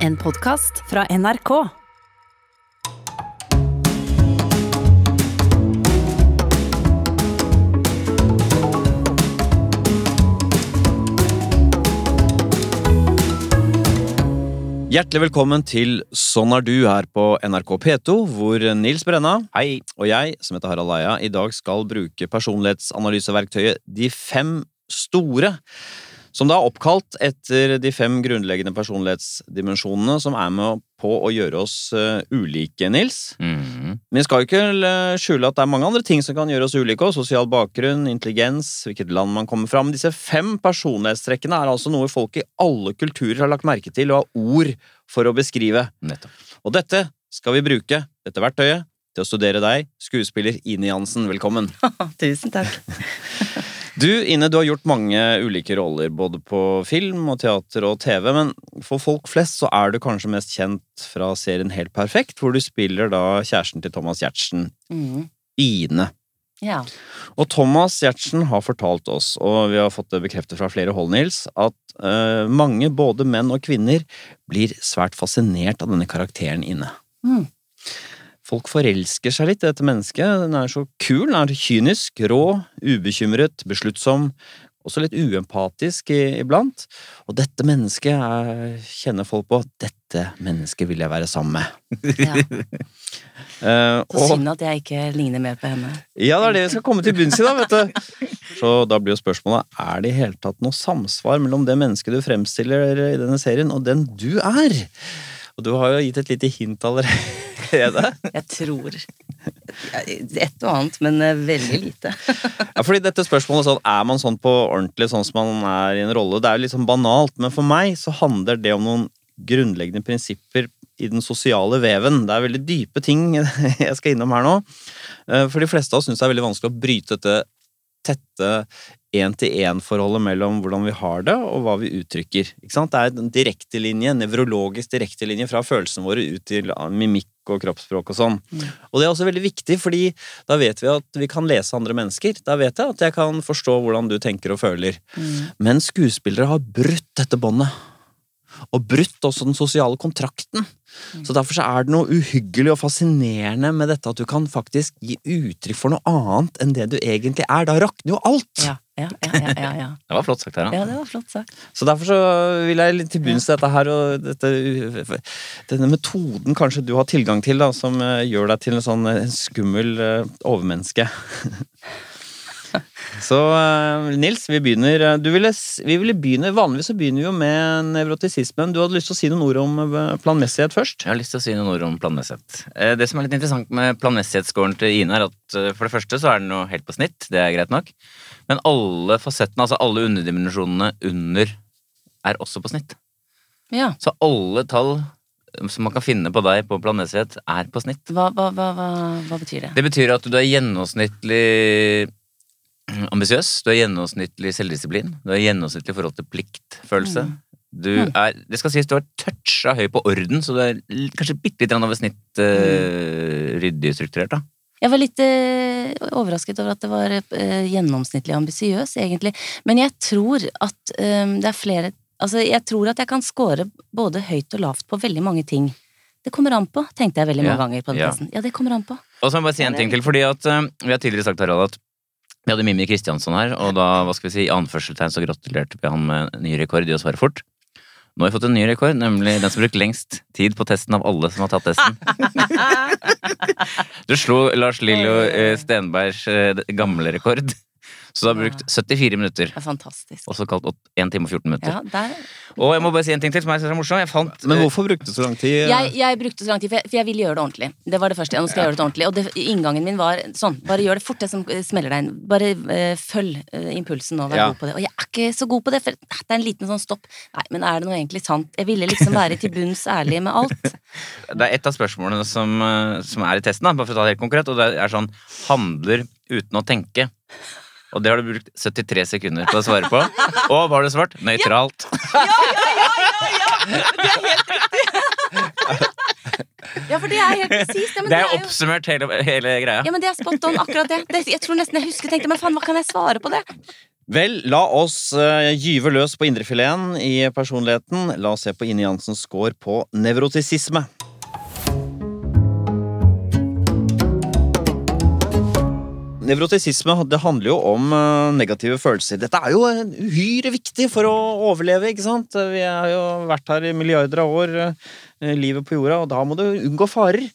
En podkast fra NRK. Hjertelig velkommen til Sånn er du her på NRK P2, hvor Nils Brenna Hei. og jeg, som heter Harald Eia, i dag skal bruke personlighetsanalyseverktøyet De fem store, som da er oppkalt etter de fem grunnleggende personlighetsdimensjonene som er med på å gjøre oss eh, ulike, Nils. Mhm. Men vi skal jo ikke eh, skjule at det er mange andre ting som kan gjøre oss ulike. òg. Sosial bakgrunn, intelligens, hvilket land man kommer fra. Men disse fem personlighetstrekkene er altså noe folk i alle kulturer har lagt merke til og har ord for å beskrive. Nettopp. Og dette skal vi bruke, dette verktøyet, til å studere deg, skuespiller Ine Jansen. Velkommen. Tusen takk. Du, Ine, du har gjort mange ulike roller, både på film og teater og TV, men for folk flest så er du kanskje mest kjent fra serien Helt perfekt, hvor du spiller da kjæresten til Thomas Giertsen, mm. Ine. Ja. Og Thomas Giertsen har fortalt oss, og vi har fått det bekreftet fra flere hold, Nils, at uh, mange, både menn og kvinner, blir svært fascinert av denne karakteren Ine. Mm. Folk forelsker seg litt i dette mennesket. Den er så kul, den er kynisk, rå, ubekymret, besluttsom, også litt uempatisk iblant. Og dette mennesket er, kjenner folk på. Dette mennesket vil jeg være sammen med. ja. uh, Så og- synd at jeg ikke ligner mer på henne. ja, det er det vi skal komme til bunns i, da, vet du. Så da blir jo spørsmålet er det i hele tatt noe samsvar mellom det mennesket du fremstiller i denne serien, og den du er. Og du har jo gitt et lite hint allerede. Jeg tror Et og annet, men eh, veldig lite. Ja, fordi dette spørsmålet sånn, Er man sånn på ordentlig sånn som man er i en rolle? Det er jo litt sånn banalt, men for meg så handler det om noen grunnleggende prinsipper i den sosiale veven. Det er veldig dype ting jeg skal innom her nå. Eh, For de fleste av oss syns det er veldig vanskelig å bryte dette tette én-til-én-forholdet mellom hvordan vi har det, og hva vi uttrykker. Det er en direktelinje, en nevrologisk direktelinje fra følelsene våre ut til mimikk og kroppsspråk og sånn. Mm. Og det er også veldig viktig, fordi da vet vi at vi kan lese andre mennesker. Da vet jeg at jeg kan forstå hvordan du tenker og føler. Mm. Men skuespillere har brutt dette båndet. Og brutt også den sosiale kontrakten. Så derfor så er det noe uhyggelig og fascinerende med dette at du kan faktisk gi uttrykk for noe annet enn det du egentlig er. Da rakner jo alt! Ja, ja, ja, ja, ja. Det var flott sagt, Harald. ja, det var flott sagt. Så derfor så vil jeg litt til bunns i dette her, og dette, denne metoden kanskje du har tilgang til, da, som eh, gjør deg til en sånn eh, skummel eh, overmenneske. Så Nils, vi begynner du ville, Vi ville begynne, Vanligvis så begynner vi jo med nevrotisismen. Du hadde lyst til å si noen ord om planmessighet først? Jeg har lyst til å si noen ord om planmessighet. Det som er litt interessant med planmessighetsscoren til Ine, er at for det første så er den jo helt på snitt, det er greit nok. Men alle fasettene, altså alle underdimensjonene under, er også på snitt. Ja. Så alle tall eh, som man kan finne på deg på planmessighet, er på snitt. Hva, hva, hva, hva, betyr det? Det betyr at du er gjennomsnittlig ambisiøs, du er gjennomsnittlig selvdisiplin, du er gjennomsnittlig forhold til pliktfølelse. Mm. Du Mm. er, det skal sies du har toucha høy på orden, så du er kanskje bitte litt over snitt Mm. eh, ryddig strukturert, da. Jeg var litt eh, overrasket over at det var eh, gjennomsnittlig ambisiøs, egentlig. Men jeg tror at eh, det er flere Altså, jeg tror at jeg kan score både høyt og lavt på veldig mange ting. Det kommer an på, tenkte jeg veldig mange Ja, ganger på den ja. testen. Ja, det kommer an på. Og så må jeg bare si en ting til, fordi at eh, vi har tidligere sagt Harald, at vi hadde Mimmi Kristiansson her, og da, hva skal vi si, i anførselstegn så gratulerte vi han med ny rekord i å svare fort. Nå har vi fått en ny rekord, nemlig den som har brukt lengst tid på testen av alle som har tatt testen. Du slo Lars Lillo eh, Stenbergs eh, gamle rekord. Så du har brukt 74 minutter. Det er fantastisk. Også kalt 1 time og 14 minutter. Ja, der. Og jeg må bare si en ting til som jeg synes er morsom. Jeg fant Men hvorfor brukte du så lang tid? Jeg, jeg brukte så lang tid, for jeg, for jeg ville gjøre det ordentlig. Det var det første. Nå skal jeg gjøre det ordentlig. Og det, inngangen min var sånn. Bare gjør det fort, det som smeller deg inn. Bare øh, følg øh, impulsen nå, vær Ja. god på det. Og jeg er ikke så god på det, for det er en liten sånn stopp. Nei, men er det noe egentlig sant? Jeg ville liksom være til bunns ærlig med alt. Det er et av spørsmålene som, eh, som er i testen, da, bare for å ta det helt konkret, og det er sånn handler uten å tenke. Og det har du brukt 73 sekunder på å svare på. Og hva har du svart? Nøytralt. Ja, ja, ja, ja, for det er helt presist. Ja, men Det er jo- oppsummert hele, hele greia. Ja, men det er spot on, akkurat det. det. Jeg tror nesten jeg husker tenkte, men faen, hva kan jeg svare på det? Vel, la oss uh, gyve løs på indrefileten i personligheten. La oss se på Ine Jansens score på nevrotisisme. Nevrotisisme det handler jo om eh, negative følelser. Dette er jo eh, uhyre viktig for å overleve, ikke sant? Vi har jo vært her i milliarder av år, eh, livet på jorda, og da må du unngå farer.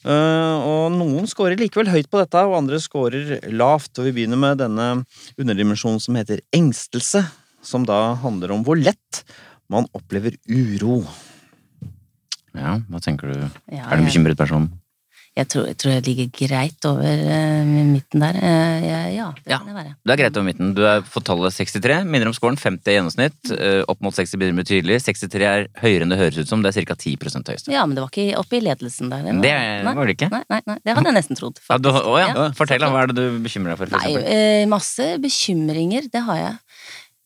Eh, og noen scorer likevel høyt på dette, og andre scorer lavt. Og vi begynner med denne underdimensjonen som heter engstelse, som da handler om hvor lett man opplever uro. Ja, hva tenker du? Ja, Er du en bekymret person? Jeg tror, jeg tror jeg ligger greit over eh, midten der. Eh, ja, det kan jeg være. Du er greit over midten. Du er for tallet 63. Minner om scoren. 50 i gjennomsnitt. Eh, Opp mot 60 begynner med tydelig. 63 er høyere enn det høres ut som. Det er ca. 10% høyeste. Ja, men det var ikke oppe i ledelsen der. Det Nei. var det ikke. Nei, nei, nei, det hadde jeg nesten trodd. Ja, du, å ja. Fortell. Hva er det du bekymrer deg for? for Nei, masse bekymringer, det har jeg.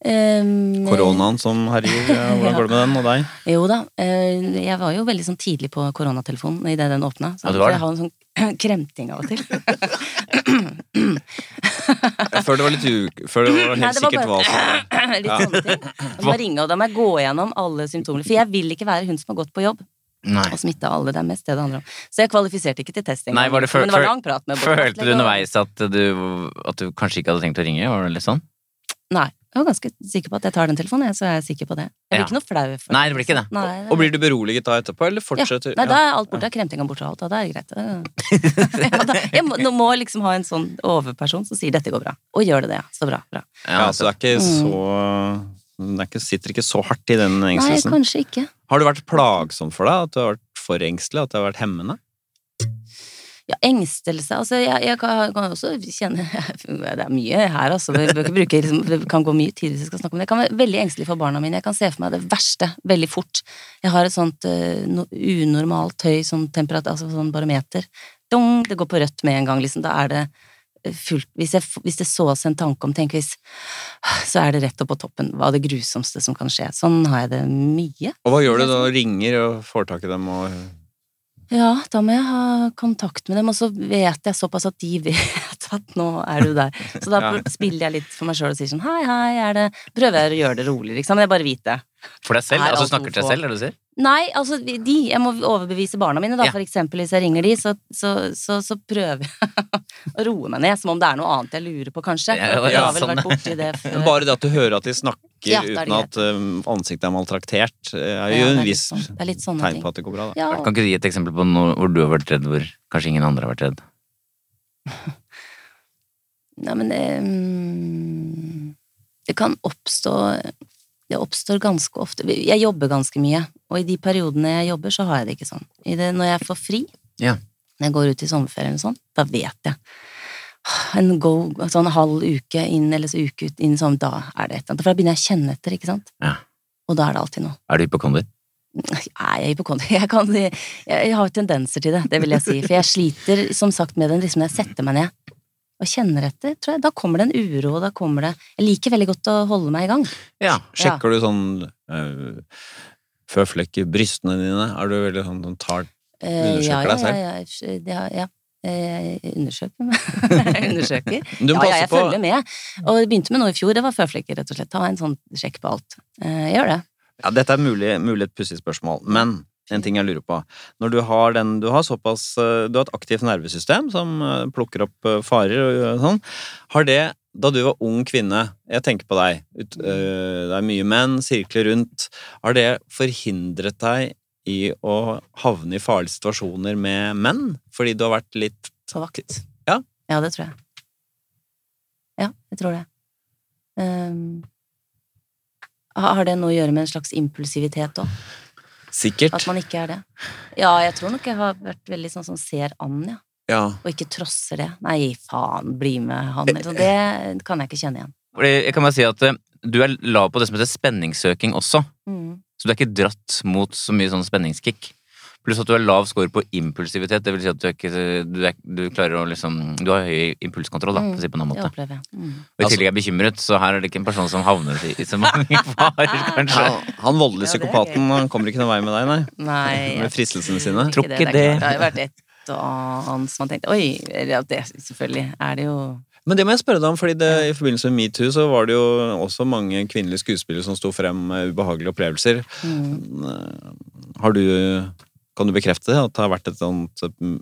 Um, Koronaen som herjer, hvordan går det med den og deg? Jo da. eh, Jeg var jo veldig sånn tidlig på koronatelefonen idet den åpna. Ja, var det. jeg har en sånn kremting av og til. Før det var litt u... Før det var Nei, helt det var sikkert hva som Litt sånne ting. Da må jeg ringe, og da må jeg gå gjennom alle symptomer. For jeg vil ikke være hun som har gått på jobb Nei. og smitta alle. Det er mest det det handler om. Så jeg kvalifiserte ikke til testing. Nei, var det før- men det var lang prat med Følte du underveis at du, at du kanskje ikke hadde tenkt å ringe? Var det litt sånn? Nei. Jeg var ganske sikker på at jeg tar den telefonen, jeg, så er jeg sikker på det. Jeg blir Ja. ikke noe flau for Nei, det blir ikke det. Nei, det Og blir du beroliget da etterpå, eller fortsetter Nei, da er alt borte. Kremtinga borte og alt. Da da er det greit. ja, da, jeg må, må liksom ha en sånn overperson som sier 'dette går bra'. Og gjør det det, ja. Så bra. bra. Ja, så det er ikke Mm. så Det er ikke, sitter ikke så hardt i den Nei, kanskje ikke. Har det vært plagsomt for deg at du har vært for engstelig? At det har vært hemmende? Ja, engstelse Altså, jeg, jeg kan, kan også kjenne Det er mye her, altså. Vi bør ikke bruke, liksom, det kan gå mye tid hvis vi skal snakke om det. Jeg kan være veldig engstelig for barna mine. Jeg kan se for meg det verste veldig fort. Jeg har et sånt eh, no, unormalt høy sånn altså sånn barometer. Dong, det går på rødt med en gang, liksom. Da er det eh, fullt Hvis, jeg, hvis det sås en tanke om Tenk hvis Så er det rett opp på toppen. Hva det grusomste som kan skje? Sånn har jeg det mye. Og hva gjør du da? Ringer og får tak i dem og Ja, da må jeg ha kontakt med dem, og så vet jeg såpass at de vet at nå er du der. Så da spiller jeg litt for meg sjøl og sier sånn hei, hei, er det Prøver jeg å gjøre det rolig, liksom. Men jeg bare vet det. For deg selv? Altså alt snakker til deg selv, er det du sier? Nei, altså de. Jeg må overbevise barna mine, da. Ja. For eksempel hvis jeg ringer de, så, så, så, så prøver jeg å roe meg ned. Som om det er noe annet jeg lurer på, kanskje. Ja, ja, jeg har vel sånn. vært borti det før. Bare det at du hører at de snakker er uten at um, ansiktet er maltraktert, er jo en viss sånn- tegn ting. på at det går bra. Da. Ja, Kan ikke du gi et eksempel på noe hvor du har vært redd, hvor kanskje ingen andre har vært redd? Nei, men det um, Det kan oppstå Det oppstår ganske ofte Jeg jobber ganske mye, og i de periodene jeg jobber, så har jeg det ikke sånn. Det, når jeg får fri, Ja. når jeg går ut i sommerferien og sånn, da vet jeg. En go, sånn halv uke inn, eller så uke ut inn, sånn, da er det et eller annet. For da begynner jeg å kjenne etter, ikke sant? Ja. Og da er det alltid noe. Er du hypokonder? Nei, jeg er hypokonder. Jeg, kan, jeg, jeg har tendenser til det, det vil jeg si. For jeg sliter som sagt med den liksom når jeg setter meg ned og kjenner etter, tror jeg. Da kommer det en uro, og da kommer det Jeg liker veldig godt å holde meg i gang. Ja. Sjekker du sånn øh, føflekk i brystene dine? Er du veldig sånn som tar Eh, Undersøker ja, deg selv? Ja, ja, ja, ja. Eh, Jeg undersøker. Jeg undersøker. Du må Ja, ja, jeg på følger med. Og det begynte med noe i fjor, det var føflekker, rett og slett. Ta en sånn sjekk på alt. Jeg gjør det. Ja, dette er mulig, mulig et pussig spørsmål, men en ting jeg lurer på. Når du har den Du har såpass eh, Du har et aktivt nervesystem som eh, plukker opp eh, farer og sånn. Har det da du var ung kvinne, jeg tenker på deg, det er mye menn, sirkler rundt, har det forhindret deg i å havne i farlige situasjoner med menn? Fordi du har vært litt På vakt. Ja. Ja, det tror jeg. Ja, jeg tror det. Um, har har det noe å gjøre med en slags impulsivitet òg? Sikkert At man ikke er det? Ja, jeg tror nok jeg har vært veldig sånn som ser an, ja. Ja. Og ikke trosser det. Nei, faen, bli med han. eller sånn. Det kan jeg ikke kjenne igjen. Fordi Jeg kan bare si at eh, du er lav på det som heter spenningssøking også. Mm. Så du er ikke dratt mot så mye sånn spenningskick. Pluss at du har lav score på impulsivitet. Det vil si at du, er ikke, du, er, du klarer å liksom Du har høy impulskontroll, da, for å si det på en annen måte. opplever. Mm. Og i tillegg er bekymret, så her er det ikke en person som havner i i så mange farer, kanskje. Han, han voldelige Ja, psykopaten han kommer ikke noen vei med deg, nei. Nei, Med fristelsene sine. Tror ikke det. det. Det har jo vært et og annet som man tenkte Oi, det selvfølgelig er det jo Men det må jeg spørre deg om, fordi det, i forbindelse med metoo så var det jo også mange kvinnelige skuespillere som sto frem med ubehagelige opplevelser. Mm. Har du Kan du bekrefte? At det har vært et sånt mm,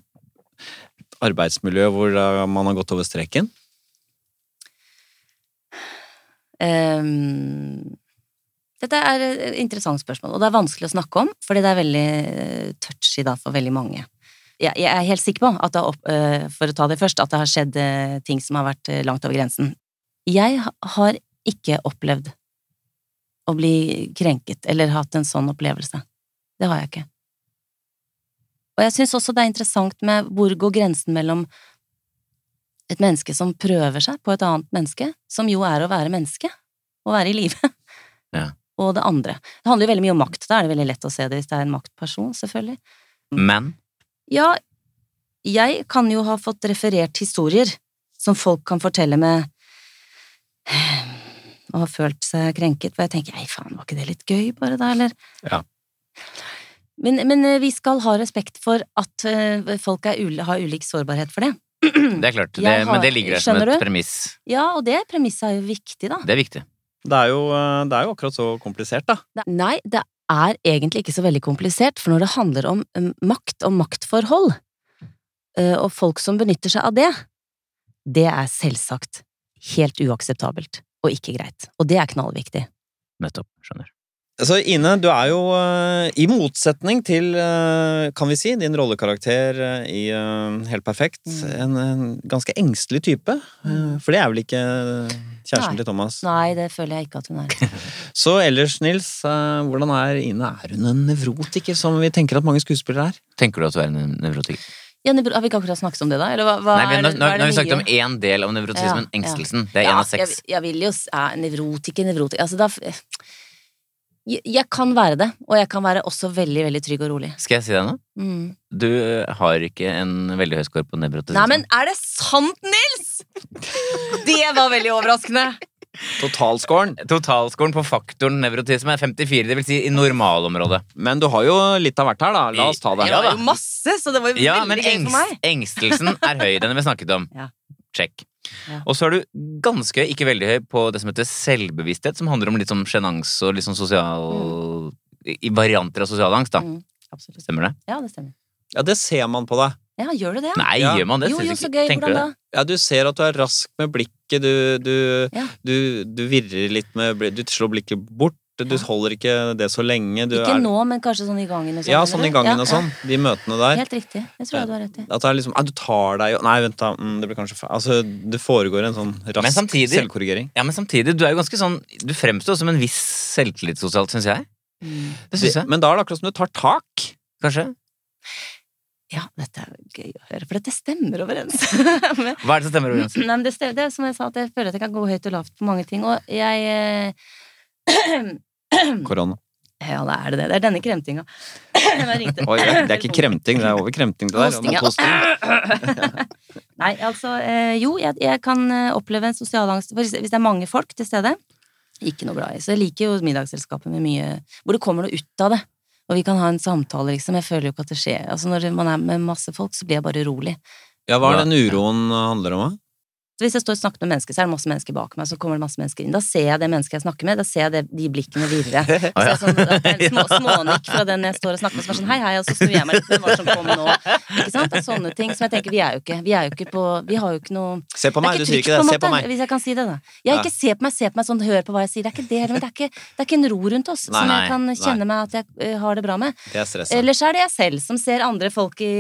arbeidsmiljø hvor eh, man har gått over streken? Um, dette er et interessant spørsmål, og det er vanskelig å snakke om, fordi det er veldig eh, touchy da for veldig mange. Jeg, er helt sikker på, at det opp- eh, for å ta det først, at det har skjedd eh, ting som har vært eh, langt over grensen. Jeg har ikke opplevd å bli krenket eller hatt en sånn opplevelse. Det har jeg ikke. Og jeg syns også det er interessant med hvor går grensen mellom et menneske som prøver seg på et annet menneske, som jo er å være menneske, å være i live, Ja. og det andre. Det handler jo veldig mye om makt, da er det veldig lett å se det hvis det er en maktperson, selvfølgelig. Men Ja, jeg kan jo ha fått referert historier som folk kan fortelle med og har følt seg krenket, for jeg tenker ei faen, var ikke det litt gøy bare da, eller? Ja. Men, men eh, vi skal ha respekt for at eh, folk er ul har ulik sårbarhet for det. det er klart, det, har- men det ligger der som et du? premiss. Ja, og det premisset er jo viktig, da. Det er viktig. Det er jo, eh, det er jo akkurat så komplisert, da. Nei, det er egentlig ikke så veldig komplisert, for når det handler om makt og maktforhold, eh, og folk som benytter seg av det, det er selvsagt helt uakseptabelt og ikke greit. Og det er knallviktig. Nettopp. Skjønner. Så Ine, du er jo eh, i motsetning til, eh, kan vi si, din rollekarakter eh, i Helt perfekt, Mm. en, en ganske engstelig type. For det er vel ikke kjæresten Nei. til Thomas? Nei, det føler jeg ikke at hun er. Så ellers, Nils, hvordan er Ine? Er hun en nevrotiker, som vi tenker at mange skuespillere er? Tenker du at du er en nevrotiker? Ja, nevro- har vi ikke akkurat snakket om det, da? Eller hva, hva Nei, men er, nå, er, nå, er nå har vi snakket om én del av nevrotismen, Ja, ja. engstelsen. Det er Ja, av seks. Jeg, jeg vil jo ja, Nevrotiker, nevrotiker Altså, da jeg, kan være det, og jeg kan være også veldig, veldig trygg og rolig. Skal jeg si deg noe? Mm. Du har ikke en veldig høy skår på nevrotisme. Nei, men er det sant, Nils?! Det var veldig overraskende! Totalscoren. Totalscoren på faktoren nevrotisme er 54, det vil si i normalområdet. Men du har jo litt av hvert her, da. La oss ta det. Det var jo masse, så det var jo Ja, veldig gøy for meg. Ja, men engstelsen er høy, den vi snakket om. Ja. Check. Ja. Og så er du ganske høy, ikke veldig høy, på det som heter selvbevissthet, som handler om litt sånn sjenanse og litt sånn sosial I varianter av sosial angst, da. Mm, absolutt. Stemmer det? Ja, det stemmer. Ja, det ser man på deg. Ja, gjør du det? Nei, Ja. gjør man det? jo, jo, så gøy. Tenker Hvordan da? Ja, du ser at du er rask med blikket, du, du, Ja. du, du virrer litt med blikket, Du slår blikket bort, du holder ikke det så lenge. Du Ikke er, nå, men kanskje sånn i gangen og sånn? Ja, sånn i gangen Ja, og sånn. De møtene der. helt riktig. Jeg tror du har rett i. At det er liksom Du tar deg jo Nei, vent, da. Mm, det blir kanskje feil. Altså, det foregår en sånn Men rask samtidig- selvkorrigering. Ja, men samtidig, du er jo ganske sånn Du fremstår som en viss selvtillit sosialt, syns jeg. Mm. Det syns jeg. Men da er det akkurat som du tar tak. Kanskje? Ja, dette er gøy å høre, for dette stemmer overens. Men- Hva er det som stemmer overens? Nei, men det, stemmer, det er som jeg sa, at jeg føler at jeg kan gå høyt og lavt på mange ting, og jeg eh, Korona. Ja, det er det. Det er denne kremtinga. Oi, det er ikke kremting, det er over kremting det der. Posting, ja. Nei, altså, eh, jo, jeg, jeg kan eh, oppleve en sosial angst hvis hvis det er mange folk til stede. Ikke noe glad i. Så jeg liker jo middagsselskapet med mye Hvor det kommer noe ut av det. Og vi kan ha en samtale, liksom. Jeg føler jo ikke at det skjer. Altså, når man er med masse folk, så blir jeg bare urolig. Ja, hva er den uroen handler om, da? Så hvis jeg står og snakker med mennesker, så er det masse mennesker bak meg, så kommer det masse mennesker inn. Da ser jeg det mennesket jeg snakker med, da ser jeg det, de blikkene virre. Så jeg sånn, det er en små, smånikk fra den jeg står og snakker med, som er sånn hei, hei, og så snur jeg meg litt, hva som kom nå? Ikke sant? Det er sånne ting som jeg tenker, vi er jo ikke, vi er jo ikke på, vi har jo ikke noe Se på meg, du er sier ikke det. Se på meg. hvis jeg kan si det, da. Jeg ikke se på meg, se på meg sånn, hør på hva jeg sier. Det er ikke det men det er ikke, det er ikke en ro rundt oss Nei, som jeg kan nei. kjenne meg at jeg eh, har det bra med. Det er. Ellers er det jeg selv som ser andre folk i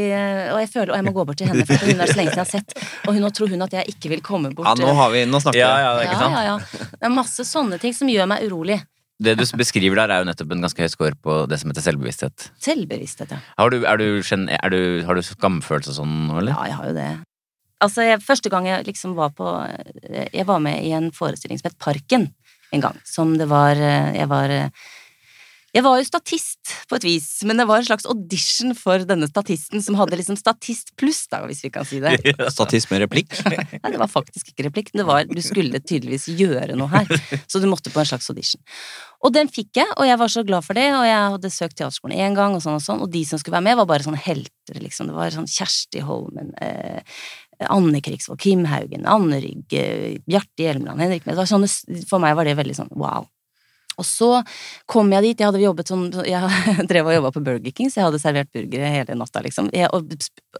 Og jeg føler, og jeg må gå bort til henne, for hun er så lenge siden jeg har sett, og hun, nå tror hun at jeg ikke vil komme bort. Ja, nå, har vi, nå snakker vi. ja, det er ikke sant? ja, ja, ja. Det er masse sånne ting som gjør meg urolig. Det du beskriver der, er jo nettopp en ganske høy score på det som heter selvbevissthet. Selvbevissthet, ja. Har du, er du, er du, har du skamfølelse og sånn nå, eller? Ja, jeg har jo det. Altså, jeg, første gang jeg liksom var på Jeg var med i en forestilling som het Parken en gang. Som det var eh, Jeg var eh, jeg var jo statist på et vis, men det var en slags audition for denne statisten som hadde liksom statist pluss, da, hvis vi kan si det. Statist med replikk. Nei, det var faktisk ikke replikk. Det var, du skulle tydeligvis gjøre noe her. Så du måtte på en slags audition. Og den fikk jeg, og jeg var så glad for det, og jeg hadde søkt teaterskolen én gang, og sånn og sånn, og de som skulle være med, var bare sånne helter, liksom. Det var sånn Kjersti Holmen, eh, Anne Krigsvold, Kim Haugen, Anne Rygg, Bjarte Hjelmeland, Henrik Med. Det var sånne, for meg var det veldig sånn wow. Og så kom jeg dit, jeg hadde jobbet sånn, Jeg drev og jobba på Burger King, så jeg hadde servert burgere hele natta, liksom. Jeg, og,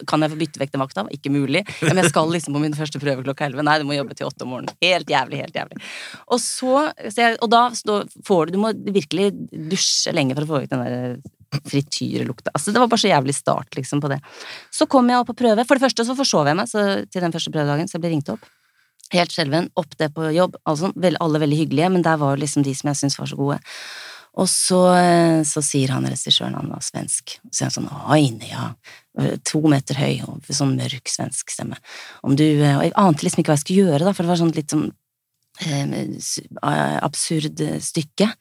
kan jeg få bytte vekk den vakta? Ikke mulig. Men jeg skal liksom på min første prøve klokka elleve. Nei, du må jobbe til åtte om morgenen. Helt jævlig, helt jævlig. Og så, Og da får du Du må virkelig dusje lenge for å få vekk den der frityrlukta. Altså, det var bare så jævlig start, liksom, på det. Så kom jeg opp på prøve. For det første så forsov jeg meg så, til den første prøvedagen, så jeg ble ringt opp. Helt skjelven. Opp det på jobb. Altså, alle veldig hyggelige, men der var jo liksom de som jeg syntes var så gode. Og så, eh, så sier han regissøren, han var svensk, så er han sånn Aine, ja. To meter høy og sånn mørk svensk stemme. Om du Og jeg ante liksom ikke hva jeg skulle gjøre, da, for det var sånn litt sånn eh, absurd stykke.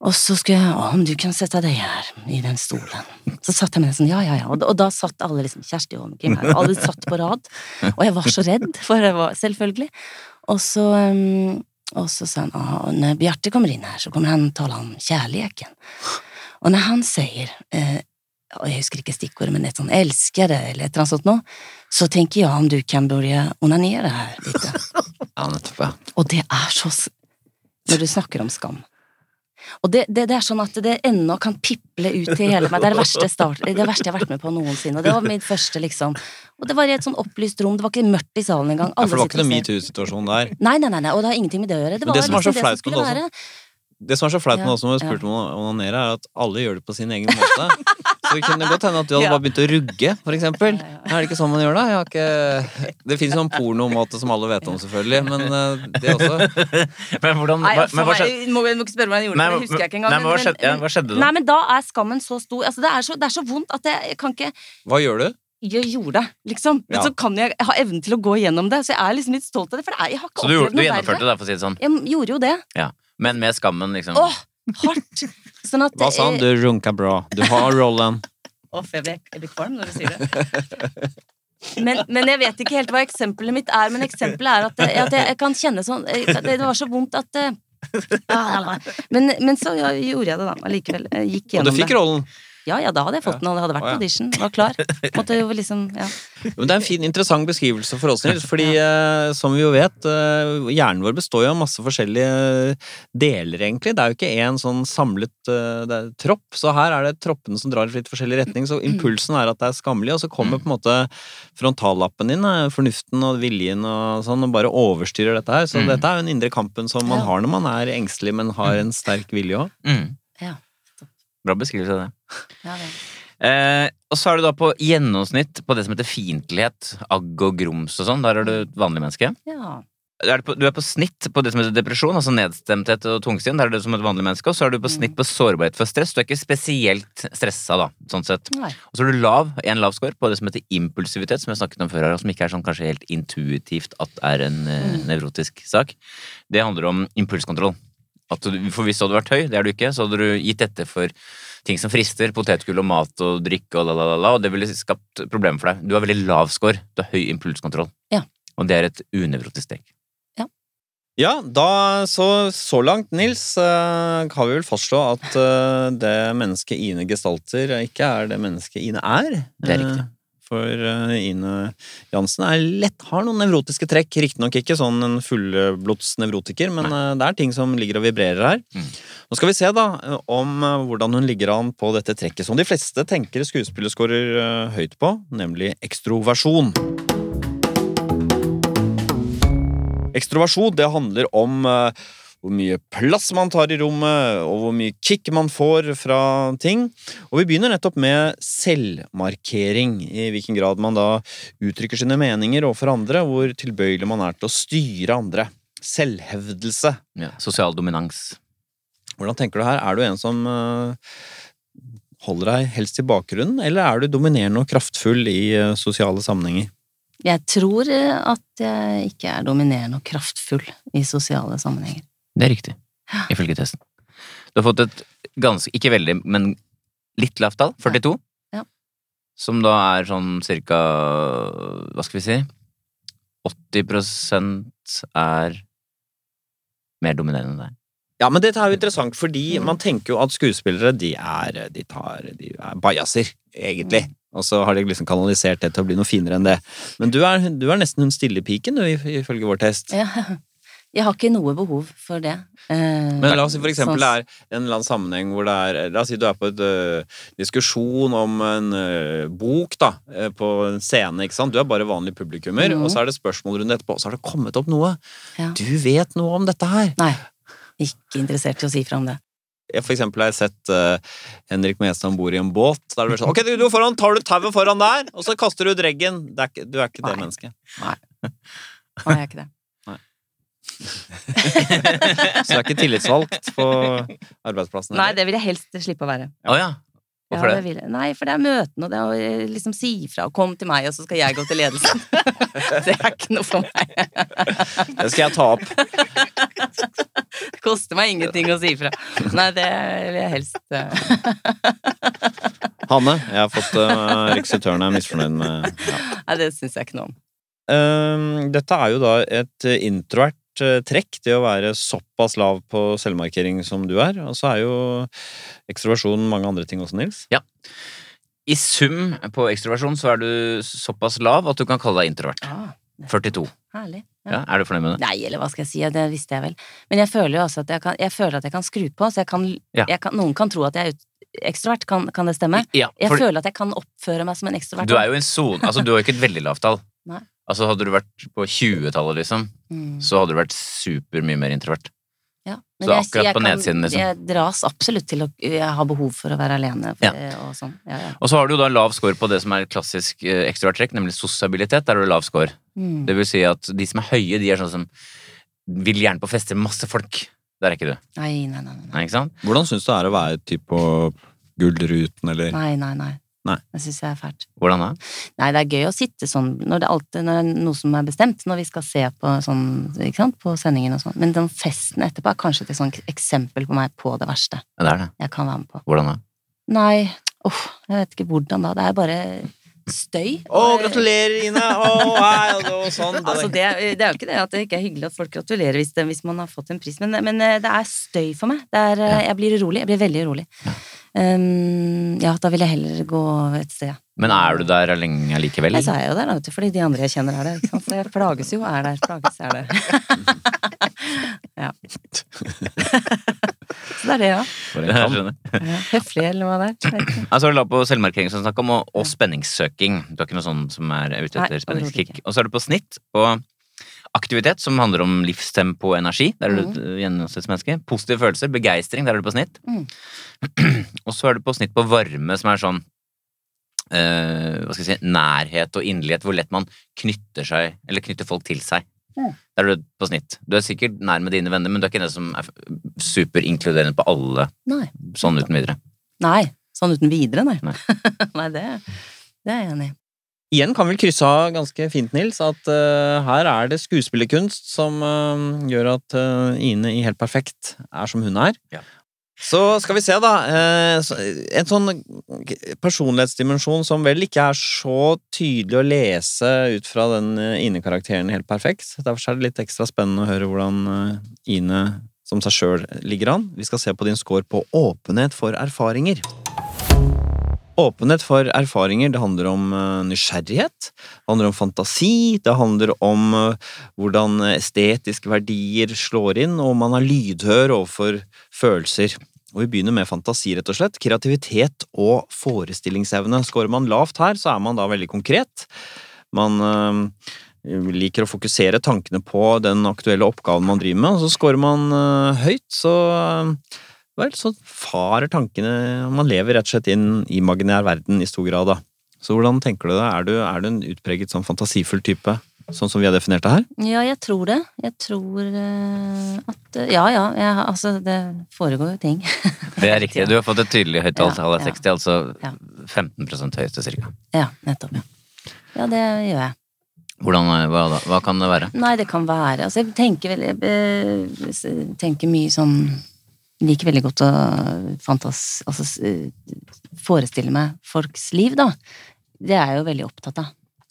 Og så skulle jeg Å, om du kan sette deg her, i den stolen. Så satt jeg med den sånn, ja, ja, ja. Og, og da satt alle liksom Kjersti og Kim her, alle satt på rad. Og jeg var så redd, for det var selvfølgelig. Og så, um, og så sa han at når Bjarte kommer inn her, så kommer han tale om kjærligheten. Og når han sier eh, og jeg husker ikke stikkordet, men et sånn 'elsker eller et eller annet sånt noe, så tenker jeg om du kan begynne onanere her litt. Ja, nettopp, ja. Og det er så Når du snakker om skam. Og det, det, det er sånn at det ennå kan piple ut til hele meg. Det er det verste, start, det verste jeg har vært med på noensinne. Og det var mitt første, liksom. Og det var i et sånn opplyst rom. Det var ikke mørkt i salen engang. Ja, for det var ikke noe og ser. metoo-situasjon der. Nei, nei, nei, nei, og det har ingenting med det å gjøre. Det var det som liksom det som skulle være. Det som er så flaut med Ja, oss som har spurt om å onanere, er at alle gjør det på sin egen måte. Så det kunne godt hende at du hadde Ja. bare begynt å rugge, for eksempel. Ja, ja. Er det ikke sånn man gjør det? Ikke... Det finnes noen en pornomåte som alle vet om, selvfølgelig, men eh, det også. Men hvordan Nei, hva, Men hva skjedde? må, må ikke spørre hvordan jeg gjorde, det, det husker jeg ikke engang. Nei, men hva skjedde, ja, hva skjedde da? Nei, men da er skammen så stor. Altså, det, er så, det er så vondt at jeg, jeg kan ikke Hva gjør du? Jeg gjorde det, liksom. Men Ja. så kan jeg, jeg ha evnen til å gå gjennom det, så jeg er liksom litt stolt av det. For det er, jeg har ikke Så du, gjorde, du gjennomførte det, for å si det sånn? Jeg gjorde jo det. Ja. Men med skammen, liksom? Åh, hardt! Sånn at Hva sa han? Du runka bra. Du har rollen. Åh, jeg blir, jeg blir kvalm når du sier det. Men, men jeg vet ikke helt hva eksempelet mitt er. Men eksempelet er at, jeg, at jeg, jeg kan kjenne sånn Det, var så vondt at eh, ah, men, men så ja, gjorde jeg det, da. Allikevel. Gikk gjennom det. Og du fikk det. Ja, ja, da hadde jeg fått den, og det hadde vært audition. Var klar. Måtte jo liksom, ja. Men det er en fin, interessant beskrivelse for oss, Nils. Fordi eh, som vi jo vet, eh, hjernen vår består jo av masse forskjellige deler, egentlig. Det er jo ikke én sånn samlet eh, det er tropp. Så her er det troppene som drar i litt forskjellig retning. Så impulsen er at det er skammelig, og så kommer på en måte frontallappen din, eh, fornuften og viljen og sånn, og bare overstyrer dette her. Så Mm. dette er jo den indre kampen som man Ja. har når man er engstelig, men har en sterk vilje òg. Mm. Ja. Bra beskrivelse av det. Ja. Eh, og så er du da på gjennomsnitt på det som heter fiendtlighet, agg og grums og sånn. Der er du et vanlig menneske. ja. Er du, på, du er på snitt på det som heter depresjon, altså nedstemthet og tungsinn. Der er du som et vanlig menneske. Og så er du på snitt på sårbarhet for stress. Du er ikke spesielt stressa, da, sånn sett. Nei. Og så er du lav, en lav score på det som heter impulsivitet, som jeg snakket om før her, og som ikke er sånn kanskje helt intuitivt at er en mm. nevrotisk sak. Det handler om impulskontroll. At du, for hvis du hadde vært høy, det er du ikke, så hadde du gitt etter for ting som frister, potetgull og mat og drikke og la, la, la, la, og det ville skapt problemer for deg. Du har veldig lav score, du har høy impulskontroll. Ja. Og det er et unevrotisk steg. Ja, da så, så langt, Nils, eh, kan vi vel fastslå at eh, det mennesket Ine gestalter, ikke er det mennesket Ine er. Det er riktig. Eh, For eh, Ine Jansen er lett, har noen nevrotiske trekk. Riktignok ikke sånn en fullblods nevrotiker, men Nei. det er ting som ligger og vibrerer her. Mm. Nå skal vi se da eh, om eh, hvordan hun ligger an på dette trekket, som de fleste tenker skuespillere scorer eh, høyt på, nemlig ekstroversjon. Ekstroversjon det handler om eh, hvor mye plass man tar i rommet, og hvor mye kick man får fra ting. Og vi begynner nettopp med selvmarkering, i hvilken grad man da uttrykker sine meninger overfor andre, hvor tilbøyelig man er til å styre andre. Selvhevdelse. Ja. Sosial dominans. Hvordan tenker du her? Er du en som eh, holder deg helst i bakgrunnen, eller er du dominerende og kraftfull i eh, sosiale sammenhenger? Jeg tror eh, at jeg ikke er dominerende og kraftfull i sosiale sammenhenger. Det er riktig, ifølge testen. Du har fått et ganske, ikke veldig, men litt lavt tall, 42. Ja. Som da er sånn cirka, hva skal vi si, 80% er mer dominerende enn deg. Ja, men dette er jo interessant, fordi man tenker jo at skuespillere, de er, de tar, de er bajaser, egentlig. Og så har de liksom kanalisert det til å bli noe finere enn det. Men du er, du er nesten hun stille piken, du, ifølge vår test. Ja. Jeg har ikke noe behov for det. Eh, Men la oss si for eksempel det sånn- er en eller annen sammenheng hvor det er La oss si du er på en diskusjon om en øh, bok da, på en scene, ikke sant. Du er bare vanlig publikummer, mm. og så er det spørsmål rundt etterpå, og så har det kommet opp noe. Ja. Du vet noe om dette her! Nei. Ikke interessert i å si fra om det. Jeg for eksempel har jeg sett uh, Henrik Mestad om bord i en båt. Da er det sånn Ok, du, du foran, tar du tauet foran der, og så kaster du ut reggen. Det du er ikke det Nei. mennesket. Nei, jeg er ikke det. Så du er ikke tillitsvalgt på arbeidsplassen? Nei, det vil jeg helst slippe å være. Oh, ja. Hvorfor ja, det? det. Nei, for det er møtene, og det er å eh, liksom si ifra. og Kom til meg, og så skal jeg gå til ledelsen. det er ikke noe for meg. Det skal jeg ta opp. Det koster meg ingenting å si ifra. Nei, det vil jeg helst eh, Hanne, jeg har fått uh, Riksutøren er misfornøyd med ja. Nei, det syns jeg ikke noe om. Ehm, dette er jo da et eh, introvert eh, trekk, det å være såpass lav på selvmarkering som du er. Og så er jo ekstroversjon mange andre ting også, Nils. I sum på ekstroversjon så er du såpass lav at du kan kalle deg introvert. Ah, 42. herlig. Ja, er du fornøyd med det? Nei, eller hva skal jeg si, det visste jeg vel. Men jeg føler jo også at jeg kan, jeg føler at jeg kan skru på, så jeg kan, Ja. jeg kan Noen kan tro at jeg er ut, ekstrovert, kan, kan det stemme? Ja, Jeg føler at jeg kan oppføre meg som en ekstrovert. du er jo en zone Altså, du har jo ikke et veldig lavt tall. Nei. Altså, hadde du vært på 20-tallet, liksom, Mm. så hadde du vært super mye mer introvert. Ja. Så akkurat på nedsiden, liksom. Jeg dras absolutt til å Jeg har behov for å være alene for, Ja. og sånn. Ja, ja. Og så har du jo da lav score på det som er klassisk eh, ekstrovert trekk, nemlig sosialitet. Der har du lav score. Mm. Det vil si at de som er høye, de er sånn som vil gjerne på fester med masse folk. Der er ikke du. Nei, nei, nei. Nei, Nei, ikke sant? Hvordan syns du det er å være typ på Gullruten, eller nei. nei, nei. Nei. Det syns jeg er fælt. Hvordan da? Nei, det er gøy å sitte sånn når det alltid når det er noe som er bestemt, når vi skal se på sånn, ikke sant, på sendingen og sånn. Men den festen etterpå er kanskje et sånt eksempel på meg på det verste Ja, det er det. jeg kan være med på. Hvordan da? Nei, uff, jeg vet ikke hvordan da. Det er bare støy. Å, gratulerer, Ine! Oh, hei, sånn. Altså, det, det er jo ikke det at det ikke er hyggelig at folk gratulerer hvis, det, hvis man har fått en pris, men, men eh, det er støy for meg. Det er, eh, Jeg blir urolig. Jeg blir veldig urolig. Um, ja, da vil jeg heller gå et sted. Men er du der lenge likevel? Nei, så er jeg jo der, da, vet du, fordi de andre jeg kjenner er der. Ikke sant? Så jeg plages jo, er der. Plages er der. ja. så det er det, ja. Høflig, eller hva det er. Jeg. Altså, du la på selvmarkering som vi snakket om, og, og spenningssøking. Du har ikke noe sånn som er ute etter spenningskick. Og så er du på snitt på aktivitet, som handler om livstempo og energi. Der er du mm. gjennomsnittsmenneske. Positive følelser, begeistring, der er du på snitt. Mm. og så er du på snitt på varme, som er sånn eh, hva skal jeg si, nærhet og inderlighet, hvor lett man knytter seg, eller knytter folk til seg. Mm. Der er du på snitt. Du er sikkert nær med dine venner, men du er ikke den som er superinkluderende på alle Nei. sånn uten videre. nei. Sånn uten videre, nei. Nei. Nei, det, det er jeg enig i. Igjen kan vel krysse av ganske fint, Nils, at uh, her er det skuespillerkunst som uh, gjør at uh, Ine i Helt perfekt er som hun er. Ja. Så skal vi se, da. en sånn personlighetsdimensjon som vel ikke er så tydelig å lese ut fra den Ine-karakteren i Helt perfekt. Derfor er det litt ekstra spennende å høre hvordan Ine som seg sjøl ligger an. Vi skal se på din score på åpenhet for erfaringer. Åpenhet for erfaringer, det handler om eh, nysgjerrighet, det handler om fantasi, det handler om eh, hvordan estetiske verdier slår inn, og man er lydhør overfor følelser. Og vi begynner med fantasi, rett og slett. Kreativitet og forestillingsevne. Skårer man lavt her, så er man da veldig konkret. Man øh, liker å fokusere tankene på den aktuelle oppgaven man driver med, og så skårer man øh, høyt, så eh, Vel, så farer tankene Man lever rett og slett inn i imaginær verden i stor grad, da. Så hvordan tenker du det? Er du, er du en utpreget sånn fantasifull type, sånn som vi har definert det her? Ja, jeg tror det. Jeg tror eh, at eh, Ja, ja. Jeg, altså, det foregår jo ting. Det er riktig. Du har fått et tydelig høyt tall, Ja, ja. 60, altså Ja. 15% høyeste cirka. Ja, nettopp. Ja, ja det gjør jeg. Hvordan, hva, hva kan det være? Nei, det kan være Altså, jeg tenker vel, Jeg eh, tenker mye sånn Liker veldig godt å fantas... Altså eh, forestille meg folks liv, da. Det er jeg jo veldig opptatt av.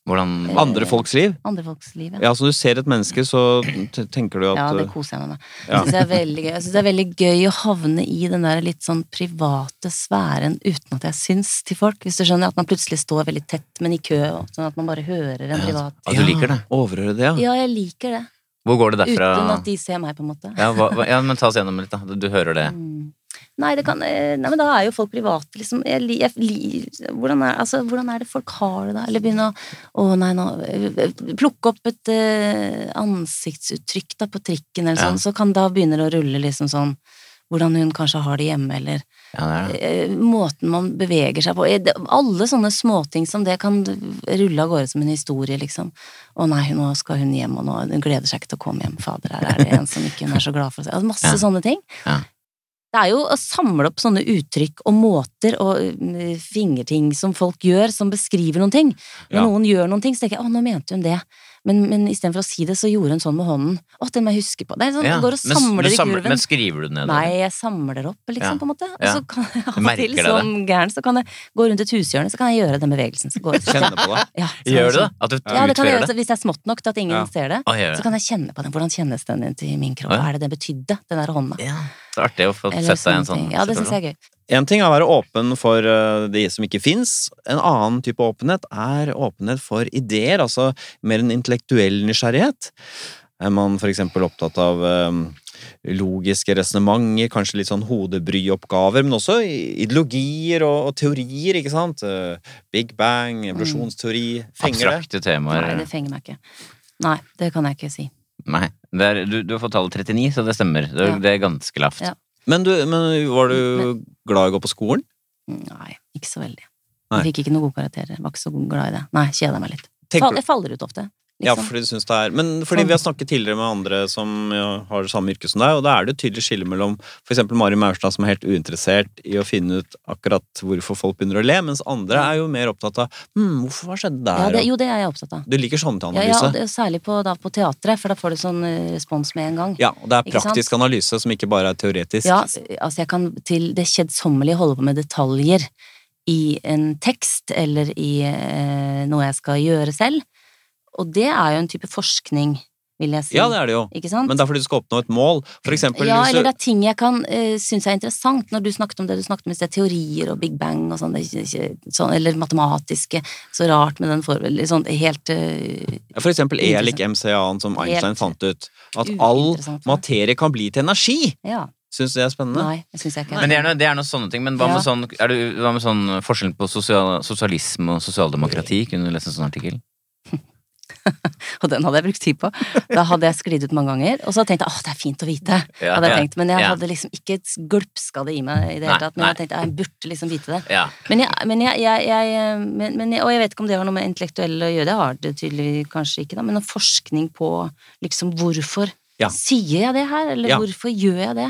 Hvordan Andre folks liv? Andre folks liv, ja. Ja, så du ser et menneske, så tenker du at Ja, det uh, koser jeg meg med. Ja. Jeg synes det er veldig gøy. Jeg synes det er veldig gøy å havne i den der litt sånn private sfæren uten at jeg syns til folk, hvis du skjønner. At man plutselig står veldig tett, men i kø, og sånn at man bare hører en privat Ja, du liker det? Overhøre det, ja. Ja, jeg liker det. Hvor går det derfra? Uten at de ser meg, på en måte. Ja, hva, ja, men ta oss gjennom litt, da. Du hører det. Mm. Nei, det kan, eh, nei, men da er jo folk private, liksom. Jeg, jeg, jeg, hvordan, er, altså, hvordan er det folk har det da? Eller begynne å Å, nei, nå eh, Plukke opp et eh, ansiktsuttrykk da på trikken, eller Ja. sånn, så kan da begynne å rulle liksom sånn hvordan hun kanskje har det hjemme, eller Ja, det. eh, måten man beveger seg på. Eh, Alle sånne småting som det kan rulle av gårde som en historie, liksom. Å nei, nå skal hun hjem, og nå hun gleder seg ikke til å komme hjem. Fader, her er det en som ikke hun er så glad for. Altså, masse Ja. sånne ting. Ja. Det er jo å samle opp sånne uttrykk og måter og eh, fingerting som folk gjør, som beskriver noen ting. Når noen gjør noen ting, så tenker jeg å, nå mente hun det. Men, men istedenfor å si det, så gjorde hun sånn med hånden. Å, den må jeg huske på. Det er sånn, Ja, går og men, samler du i samler, kurven. men skriver du den ned? Nei, jeg samler opp, liksom, Ja. på en måte. Og så kan jeg av og til som gæren, så kan jeg gå rundt et hushjørne, så kan jeg gjøre den bevegelsen. Så går, så Kjenne på det. Ja, så Gjør du det? At du Ja, det kan jeg gjøre. Så hvis det er smått nok til at ingen ser det, Å, så kan jeg kjenne på den. Hvordan kjennes den til min kropp? Hva er det det betydde, den der hånda? Ja, er artig å få sett deg i en sånn. Ja, det synes jeg er gøy. En ting er å være åpen for uh, de som ikke fins. En annen type åpenhet er åpenhet for ideer, altså mer en intellektuell nysgjerrighet. Er man for eksempel opptatt av um, logiske resonnementer, kanskje litt sånn hodebryoppgaver, men også ideologier og, og teorier, ikke sant? Uh, Big Bang, evolusjonsteori, fenger det? Abstrakte temaer. Nei, det fenger meg ikke. Nei, det kan jeg ikke si. Nei. Det er, du, du har fått tallet 39, så det stemmer. Det er, Ja. det er ganske lavt. Ja. Men, du, men var du glad i å gå på skolen? Nei, ikke så veldig. Nei. Jeg fikk ikke noen gode karakterer. Var ikke så glad i det. Nei, kjeda meg litt. Tenker Fall, jeg faller ut ofte. Ja, fordi du synes det er Men fordi vi har snakket tidligere med andre som ja, har samme yrke som deg, og da er det et tydelig skille mellom eksempel Mari Maurstad som er helt uinteressert i å finne ut akkurat hvorfor folk begynner å le, mens andre er jo mer opptatt av hm, hvorfor hva skjedde der? ja, det, jo, det er jeg opptatt av. du liker sånne til Ja, ja, analyse? særlig på, da, på teatret, for da får du sånn eh, respons med en gang. Ja, og det er praktisk analyse som ikke bare er teoretisk. Ja, altså jeg kan til det kjedsommelige holde på med detaljer i en tekst eller i eh, noe jeg skal gjøre selv. Og det er jo en type forskning, vil jeg si. Ja, det er det jo. Ikke sant? Men det er fordi du skal oppnå et mål. For eksempel ja, eller det er ting jeg kan uh, synes er interessant, når du snakket om det du snakket om i sted, teorier og Big Bang og sånn, sånn eller matematiske, så rart med den formelen, sånn helt uh, Ja, For eksempel E er lik. MCA-en som Einstein Helt fant ut. At all materie kan bli til energi! Ja. Syns du det er spennende? Nei, det syns jeg ikke. Men det er, noe, det er noe sånne ting. Men hva med Ja. sånn, er du, hva med sånn forskjellen på sosial, sosialisme og sosialdemokrati? Kunne du lese en sånn artikkel? Og den hadde jeg brukt tid på. Da hadde jeg sklidd ut mange ganger. Og så tenkte jeg åh, det er fint å vite. Ja, hadde jeg ja, tenkt. Men jeg ja. hadde liksom ikke glupska det i meg i det hele tatt. Men jeg tenkte jeg burde liksom vite det. Men jeg, men jeg, jeg, men, men jeg, Og jeg vet ikke om det har noe med intellektuelle å gjøre, det har det tydeligvis kanskje ikke, da, men forskning på liksom hvorfor sier jeg det her, eller hvorfor gjør jeg det?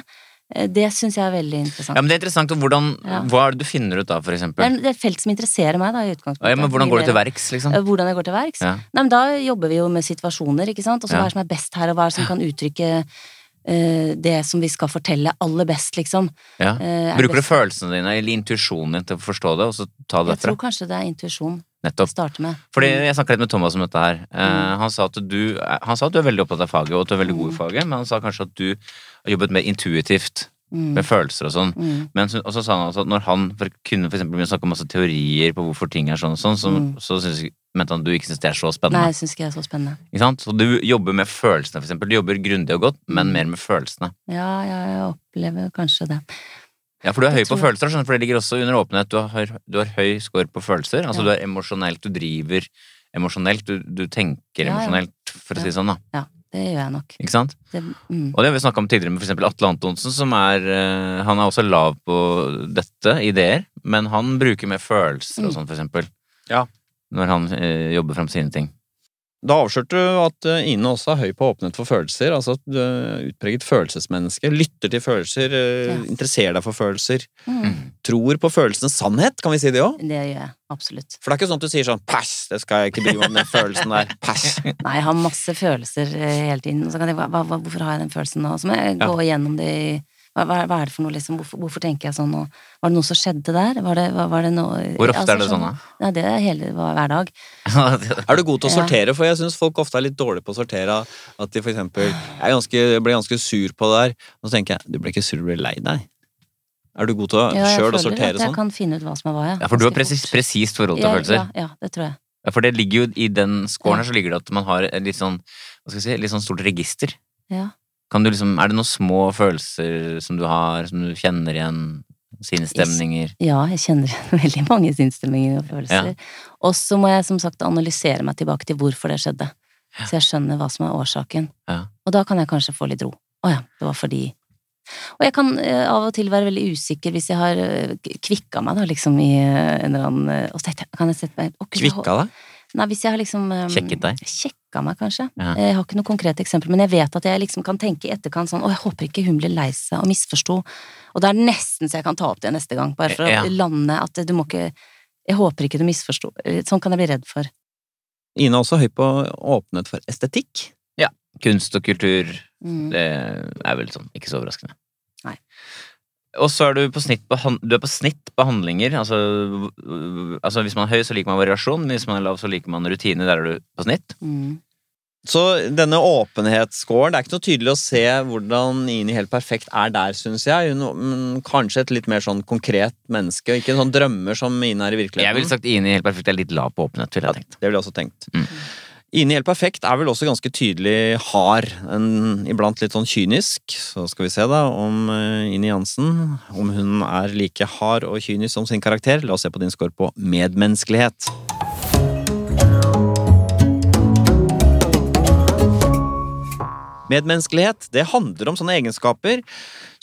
Eh, Det syns jeg er veldig interessant. ja, men det er interessant. og Hvordan, Ja. Hva er det du finner ut da, for det, er, det et felt som interesserer meg, da, i utgangspunktet. Ja, men hvordan går du til verks, liksom? Eh, Hvordan jeg går til verks? Ja. Nei, men da jobber vi jo med situasjoner, ikke sant? Og så hva er som er best her, og hva er som kan uttrykke uh, det som vi skal fortelle aller best, liksom. Ja. Er Bruker du følelsene dine eller intuisjonen din til å forstå det, og så ta det Jeg tror kanskje det er intuisjon Nettopp. med. Fordi Jeg snakka litt med Thomas om dette her. Eh, Mm. han, sa du, han sa at du er veldig opptatt av faget, og at du er veldig god i Mm. faget, men han sa kanskje at du har jobbet mer intuitivt Mm. med følelser og sånn. Mm. Og så sa han altså at når han for, kunne for eksempel begynne å snakke om masse teorier på hvorfor ting er sånn og sånn, så, Mm. så synes, mente han at du ikke syns det er så spennende. Nei, jeg syns ikke det er så spennende. Ikke sant? Så du jobber med følelsene, for eksempel. Du jobber grundig og godt, men Mm. mer med følelsene. Ja, ja, jeg opplever kanskje det. Ja, for du er høy på jeg. følelser, for det ligger også under åpenhet. Du har, du har høy score på følelser. Altså Ja. du er emosjonelt, du driver emosjonelt, du, du tenker Ja, emosjonelt, for å si det sånn, da. Ja, Det gjør jeg nok. Ikke sant? Det, mm. Og det har vi snakka om tidligere med eksempel Atle Antonsen, som er eh, Han er også lav på dette, ideer, men han bruker mer følelser og Mm. sånn, eksempel. Ja. Når han eh, jobber fram sine ting. Da avslørte du at eh, Ine også er høy på åpenhet for følelser. Altså at du er utpreget følelsesmenneske. Lytter til følelser, eh, Ja. interesserer deg for følelser. Mm. Tror på følelsenes sannhet, kan vi si det òg? Det gjør jeg absolutt. For det er ikke sånn at du sier sånn Pass, det skal jeg ikke bry meg den følelsen der. Pass. Nei, jeg har masse følelser eh, hele tiden. Og så kan jeg, hva, hva, hvorfor har jeg den følelsen nå? Så må jeg Ja. gå gjennom det i Hva, hva, hva er det for noe, liksom? Hvorfor, hvorfor tenker jeg sånn? Og var det noe som skjedde der? Var det, var, var det noe Hvor ofte altså, er det sånn, da? Ja, det er hele, hver dag. Er du god til å Ja. sortere? For jeg syns folk ofte er litt dårlige på å sortere. At de for eksempel Jeg, ganske, blir ganske sur på det der. Og så tenker jeg du ble ikke sur, du ble lei deg. Er du god til å Ja, sjøl å føler sortere sånn? jeg kan finne ut hva som er hva, ja. Ja, for du har presis, presist forhold til Ja, følelser. Ja, ja, det tror jeg. Ja, for det ligger jo i den scoren her, så ligger det at man har et litt sånn, hva skal jeg si, litt sånn stort register. Ja. Kan du liksom, er det noen små følelser som du har, som du kjenner igjen? Sinnsstemninger? Ja, jeg kjenner igjen veldig mange sinnsstemninger og følelser. Og så må jeg som sagt analysere meg tilbake til hvorfor det skjedde. Så jeg skjønner hva som er årsaken. Ja. Og da kan jeg kanskje få litt ro. Å ja, det var fordi Og jeg kan eh, av og til være veldig usikker hvis jeg har eh, kvikka meg, da, liksom i eh, en eller annen Og så kan jeg sette meg å, Gud, Kvikka deg? Nei, hvis jeg har liksom eh, Sjekket deg? Sjekka meg, kanskje. Ja. Jeg har ikke noe konkret eksempel, men jeg vet at jeg liksom kan tenke i etterkant sånn Å, jeg håper ikke hun blir lei seg og misforsto. Og det er nesten så jeg kan ta opp det neste gang, bare for Ja. å lande at du må ikke Jeg håper ikke du misforsto. Sånn kan jeg bli redd for. Ine er også høy på åpenhet for estetikk. Ja. Kunst og kultur, Mm. det er vel sånn, ikke så overraskende. Nei. Og så er du på snitt på, du er på snitt på handlinger. Altså, altså hvis man er høy, så liker man variasjon. Hvis man er lav, så liker man rutine. Der er du på snitt. Mm. Så denne åpenhetsscoren, det er ikke noe tydelig å se hvordan Ini helt perfekt er der, syns jeg. Hun, mm, kanskje et litt mer sånn konkret menneske, og ikke en sånn drømmer som Ine er i virkeligheten. Jeg ville sagt Ine helt perfekt er litt lav på åpenhet, ville jeg tenkt. Det ville jeg også tenkt. Mm. Ine Hjelp perfekt er vel også ganske tydelig hard, en, iblant litt sånn kynisk. Så skal vi se da om uh, Ine Jansen, om hun er like hard og kynisk som sin karakter. La oss se på din score på medmenneskelighet. Medmenneskelighet det handler om sånne egenskaper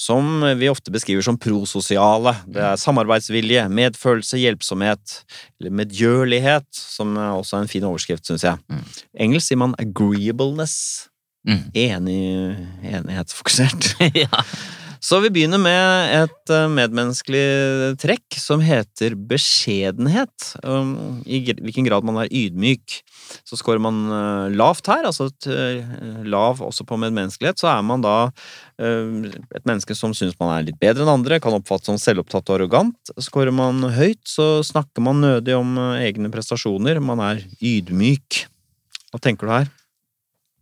som vi ofte beskriver som prososiale. Det er samarbeidsvilje, medfølelse, hjelpsomhet, eller medgjørlighet, som er også er en fin overskrift, syns jeg. Mm. Engelsk sier man agreeableness. Mm. Enig, enighetsfokusert. ja. Så vi begynner med et eh, medmenneskelig trekk som heter beskjedenhet. Um, I hvilken grad man er ydmyk. Så scorer man eh, lavt her, altså et, eh, lav også på medmenneskelighet, så er man da et menneske som syns man er litt bedre enn andre, kan oppfattes som selvopptatt og arrogant. Scorer man høyt, så snakker man nødig om egne prestasjoner. Man er ydmyk. Hva tenker du her?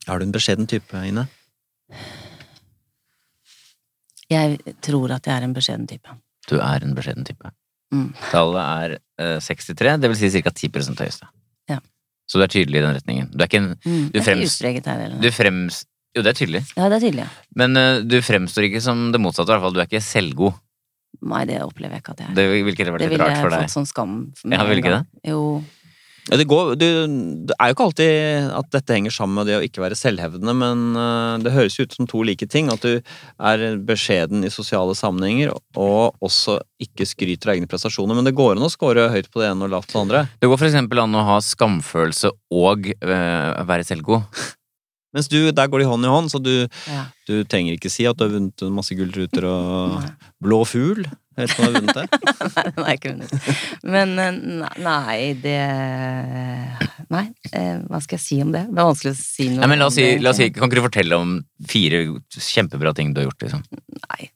Er du en beskjeden type, Ine? Jeg tror at jeg er en beskjeden type. Du er en beskjeden type. Mm. Tallet er eh, 63, det vil si ca. 10 høyeste. Ja. Så du er tydelig i den retningen. Du er ikke en Mm. Du Det er ikke her, eller? Du frems... Jo, det er tydelig. Ja, det er tydelig. ja. Men uh, du fremstår ikke som det motsatte, i hvert fall. Du er ikke selvgod. Nei, det opplever jeg ikke at jeg er. Det vil ikke vært litt ville rart for deg? Det ville jeg fått sånn skam med Ja, vil en ikke det? Jo. Ja, det, går, det, det er jo ikke alltid at dette henger sammen med det å ikke være selvhevdende, men øh, det høres jo ut som to like ting. At du er beskjeden i sosiale sammenhenger, og også ikke skryter av egne prestasjoner. Men det går an å score høyt på det ene og lavt på det andre. Det går eksempel an å ha skamfølelse og øh, være selvgod. Mens du, der går de hånd i hånd, så du, Ja. du trenger ikke si at du har vunnet masse gullruter og blå fugl. Jeg vet ikke om du har vunnet det. Nei, den har jeg ikke vunnet. Men eh, nei, det Nei, eh, hva skal jeg si om det? Det er vanskelig å si noe Nei, men la oss si, la oss si. Kan ikke du fortelle om fire kjempebra ting du har gjort? liksom? Nei,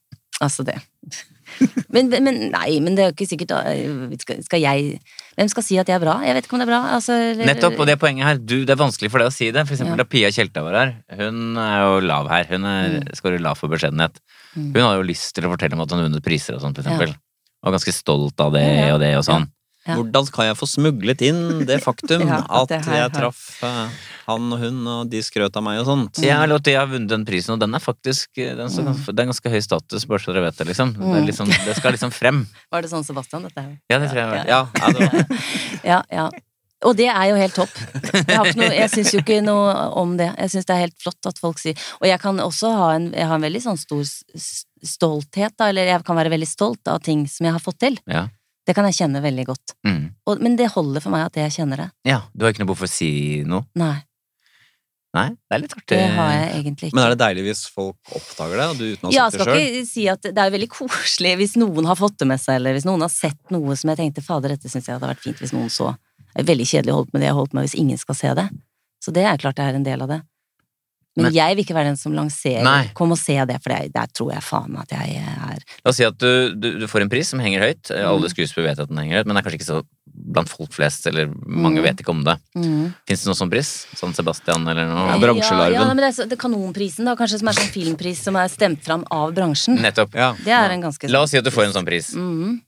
altså det. Men, men nei, men det er jo ikke sikkert eh, skal, skal jeg Hvem skal si at jeg er bra? Jeg vet ikke om det er bra. Altså, Nettopp, og det poenget her, du, det er vanskelig for deg å si det. For eksempel Ja. da Pia Tjelta var her, hun er jo lav her. Hun er, skårer lav for beskjedenhet. Mm. Hun har jo lyst til å fortelle om at hun har vunnet priser og sånn, for Ja. eksempel. Og er ganske stolt av det Ja, ja. og det og sånn. Ja. Hvordan kan jeg få smuglet inn det faktum Ja, at at det her jeg traff uh, han og hun, og de skrøt av meg og sånt? Ja, eller at jeg har vunnet den prisen, og den er faktisk den så, Mm. Det er ganske høy status, bare så dere vet det, liksom. Det, er Mm. liksom det skal liksom frem. Var det sånn Sebastian, dette her? Ja, det tror jeg. Ja, ja, det var Ja, ja. Og det er jo helt topp. Jeg, har noe, jeg syns jo ikke noe om det. Jeg syns det er helt flott at folk sier Og jeg kan også ha en, jeg har en veldig sånn stor stolthet, da, eller jeg kan være veldig stolt av ting som jeg har fått til. Ja. Det kan jeg kjenne veldig godt. Mm. Og, men det holder for meg at jeg kjenner det. ja. Du har ikke noe behov for å si noe? Nei, Nei, det er litt artig. det har jeg egentlig ikke. Men er det deilig hvis folk oppdager det, og du uten å Ja, jeg det skal sjøl? ikke si at det er veldig koselig hvis noen har fått det med seg, eller hvis noen har sett noe som jeg tenkte fader, dette syns jeg hadde vært fint hvis noen så. Det er veldig kjedelig å holde på med det jeg har holdt med hvis ingen skal se det. Så det er klart det er en del av det. Men, Men- jeg vil ikke være den som lanserer Nei. Kom og se det, for det, der tror jeg faen meg at jeg er La oss si at du, du, du får en pris som henger høyt. Mm. Alle skuespillere vet at den henger høyt, men det er kanskje ikke så blant folk flest, eller mange Mm. vet ikke om det. mm. Fins det noe sånn pris? Sånn Sebastian eller noe? Ja, bransjelarven. Ja, ja, men det er, så, det er Kanonprisen, da, kanskje, som er sånn filmpris som er stemt fram av bransjen. Nettopp. Ja. Det er en ganske La oss si at du får en sånn pris. mm,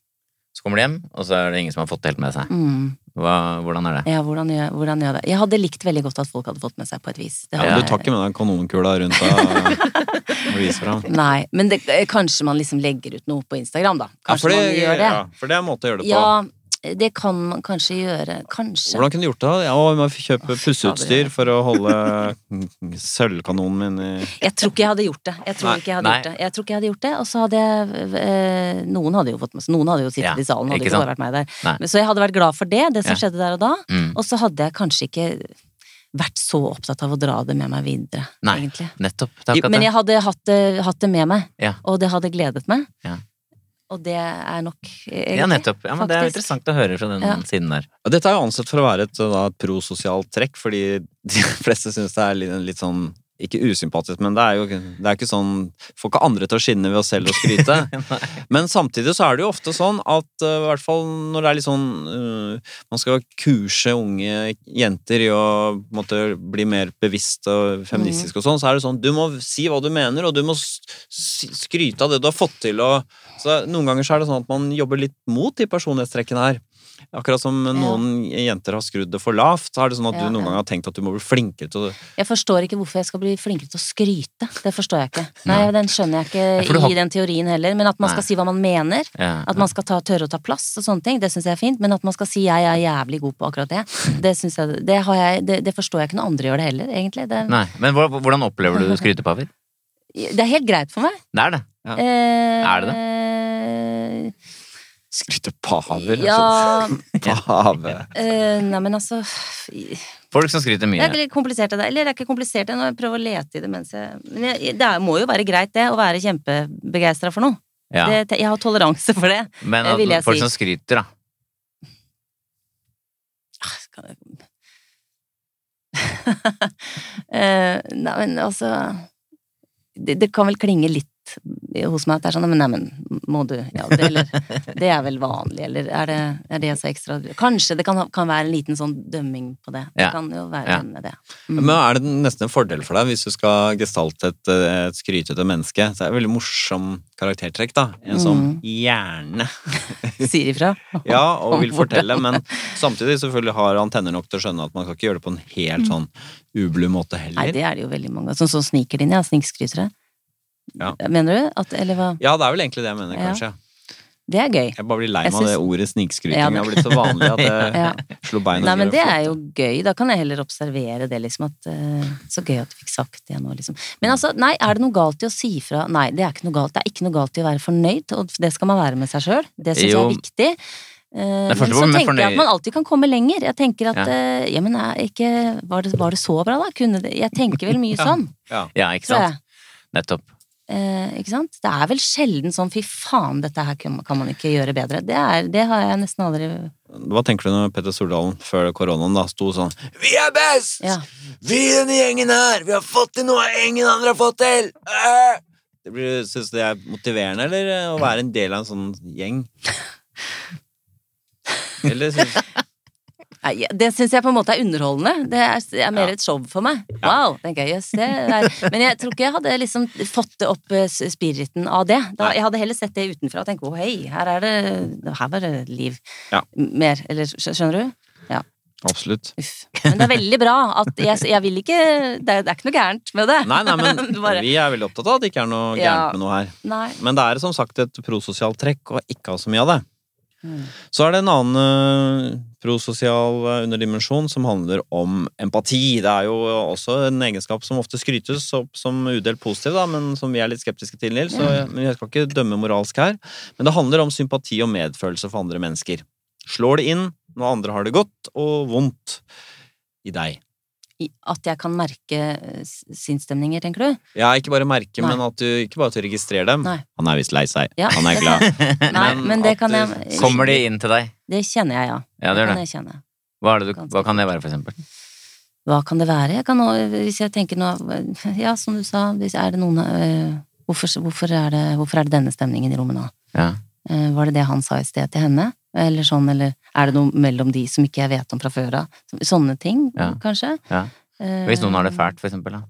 Så kommer du hjem, og så er det ingen som har fått det helt med seg. mm. Hva, hvordan er det? Ja, hvordan gjør, hvordan gjør det? Jeg hadde likt veldig godt at folk hadde fått med seg på et vis. Det Ja, men du tar ikke med deg kanonkula rundt deg og viser fram? Nei, men det, kanskje man liksom legger ut noe på Instagram, da. Ja, Kanskje for det, man gjør det. ja, for det er en måte å gjøre det på. Ja, det kan man kanskje gjøre. Kanskje. Hvordan kunne du gjort det? Ja, jeg må kjøpe pusseutstyr for å holde sølvkanonen min i Jeg tror ikke jeg hadde gjort det. Jeg tror Nei. ikke jeg hadde Nei. gjort det. Jeg tror ikke jeg hadde gjort det, Og så hadde jeg eh, Noen hadde jo fått med seg Noen hadde jo sittet Ja, i salen, hadde ikke bare vært meg der. Nei. Men, så jeg hadde vært glad for det, det som Ja. skjedde der og da. Mm. Og så hadde jeg kanskje ikke vært så opptatt av å dra det med meg videre, Nei. egentlig. Nettopp. Men jeg hadde hatt hatt det med meg, Ja. og det hadde gledet meg. Ja. Og det er nok, egentlig. Ja, nettopp. Ja, men det er interessant å høre fra den Ja. siden der. Og Dette er jo ansett for å være et, da, et prososialt trekk, fordi de fleste syns det er litt, litt sånn ikke usympatisk, men det er jo det er ikke sånn Får ikke andre til å skinne ved oss selv å skryte. men samtidig så er det jo ofte sånn at uh, i hvert fall når det er litt sånn uh, Man skal kurse unge jenter i å på måte, bli mer bevisst og feministisk og sånn, så er det sånn Du må si hva du mener, og du må skryte av det du har fått til, og så Noen ganger så er det sånn at man jobber litt mot de personlighetstrekkene her. Akkurat som noen jenter har skrudd det for lavt, så er det sånn at Ja, du noen ja. ganger har tenkt at du må bli flinkere til å Jeg forstår ikke hvorfor jeg skal bli flinkere til å skryte. Det forstår jeg ikke. Nei, den skjønner jeg ikke har- i den teorien heller. Men at man Nei. skal si hva man mener, Ja. at man skal ta, tørre å ta plass og sånne ting, det syns jeg er fint. Men at man skal si jeg er jævlig god på akkurat det, det, jeg, det, har jeg, det, det forstår jeg ikke når andre gjør det heller, egentlig. Det, Nei, men hvordan opplever du skrytepaver? det er helt greit for meg. Det er det. Ja. Eh, Er det det? Skryte paver. Ja Altså. Pave. Uh, Nei, men altså Folk som skryter mye. Det er litt komplisert, det. Eller det er ikke komplisert, det, når jeg prøver å lete i det mens jeg Men jeg, det må jo være greit, det, å være kjempebegeistra for noe. Ja. Det, jeg har toleranse for det. Men at vil jeg folk si. som skryter, da. Ah, skal jeg- uh, Nei, men altså det, det kan vel klinge litt hos meg at det er sånn men må du Ja, det, eller, det er vel vanlig, eller er det, er det så ekstra Kanskje det kan, kan være en liten sånn dømming på det. Det Ja. kan jo være Ja. med det. Mm. Men er det nesten en fordel for deg hvis du skal gestalte et, et skrytete menneske? Så er det veldig morsom karaktertrekk, da. En som Mm. gjerne Sier ifra. Ja, og vil fortelle, men samtidig selvfølgelig har antenner nok til å skjønne at man skal ikke gjøre det på en helt sånn ublu måte Nei, det er det jo veldig mange Sånn som sniker de inn, ja. Snikskrytere. Ja. Mener du? At, eller hva? Ja, det er vel egentlig det jeg mener, Ja. kanskje. Det er gøy. Jeg bare blir lei meg av det ordet snikskryting. Ja, Det har blitt så vanlig at det Ja. slår beina Nei, men det er jo gøy. Da kan jeg heller observere det, liksom. At, uh, så gøy at du fikk sagt det nå, liksom. Men altså, nei, er det noe galt i å si fra? Nei, det er ikke noe galt. Det er ikke noe galt i å være fornøyd, og det skal man være med seg sjøl. Det syns jeg er viktig. Uh, men så tenker jeg at man alltid kan komme lenger. Jeg tenker at Ja. eh, ja, men er ikke, var, det, var det så bra, da? Kunne det Jeg tenker vel mye sånn, Ja. Ja, ikke sant? Nettopp. Eh, ikke sant? Det er vel sjelden sånn fy faen, dette her kan man ikke gjøre bedre. Det, er, det har jeg nesten aldri Hva tenker du når Petter Stordalen før koronaen da sto sånn Vi er best! Ja. Vi denne gjengen her! Vi har fått til noe ingen andre har fått til! Øh! Det blir, Syns du det er motiverende, eller eh, å være en del av en sånn gjeng? Eller syns Nei, det syns jeg på en måte er underholdende. Det er, er mer Ja. et show for meg. Wow, tenker jeg. Er Men jeg tror ikke jeg hadde liksom fått det opp eh, spiriten av det. Da, jeg hadde heller sett det utenfra og tenkt å hei, her er det Her var det liv. Ja. Mer. Eller skjønner du? Absolutt. Uff. Men det er veldig bra at jeg, jeg vil ikke det er, det er ikke noe gærent med det. Nei, nei, men vi er veldig opptatt av at det ikke er noe Ja. gærent med noe her. Nei. Men det er som sagt et prososialt trekk å ikke ha så mye av det. Mm. Så er det en annen eh, prososial eh, underdimensjon som handler om empati. Det er jo også en egenskap som ofte skrytes opp som udelt positiv, da, men som vi er litt skeptiske til, Nils. Så, men jeg skal ikke dømme moralsk her. Men det handler om sympati og medfølelse for andre mennesker. Slår det inn når andre har det godt og vondt i deg. I- At jeg kan merke eh, sinnsstemninger, tenker du? Ja, ikke bare merke, Nei. men at du ikke bare at du registrerer dem. Nei. Han er visst lei seg. Ja. Han er glad. Nei, Men men det kan du- jeg Kommer de inn til deg? Det kjenner jeg, ja. Ja, det det kan jeg kjenne. Hva, er det du, hva kan det være, for eksempel? Hva kan det være? Jeg kan nå, hvis jeg tenker nå Ja, som du sa, hvis er det noen eh, hvorfor, hvorfor, er det, hvorfor er det denne stemningen i rommet nå? Ja. Eh, var det det han sa i sted til henne? Eller sånn, eller er det noe mellom de som ikke jeg vet om fra før av? Sånne ting, Ja. kanskje? Ja. Eh, Hvis noen har det fælt, for eksempel. Da.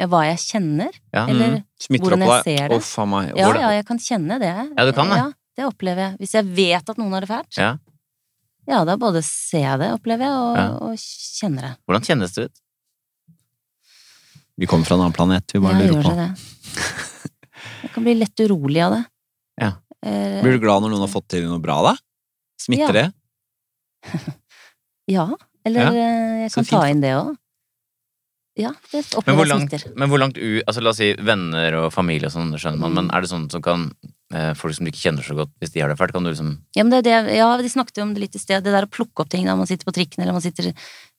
Ja, hva jeg kjenner? Ja. Eller Mm. Hvordan jeg ser det. Oh, meg. Ja, ja, jeg kan kjenne det. Ja, du kan det. Det opplever jeg. Hvis jeg vet at noen har det fælt. Ja. Ja, da både ser jeg det, opplever jeg, og, Ja. og kjenner det. Hvordan kjennes det ut? Vi kommer fra en annen planet, vi bare Ja, lurer gjør på. det det. Jeg kan bli lett urolig av det. Ja. Eh, Blir du glad når noen har fått til noe bra, da? Smitter Ja. det? Ja, eller Ja, eh, jeg så kan ta fint. inn det òg. Ja, det Men opplever hvor jeg langt, smitter. men hvor langt u... Altså, la oss si venner og familie og sånn, det skjønner man, Mm. men er det sånn som kan Folk som du ikke kjenner så godt, hvis de har det fælt, kan du liksom Ja, men det det, ja, de snakket jo om det litt i sted, det der å plukke opp ting da man sitter på trikken, eller man sitter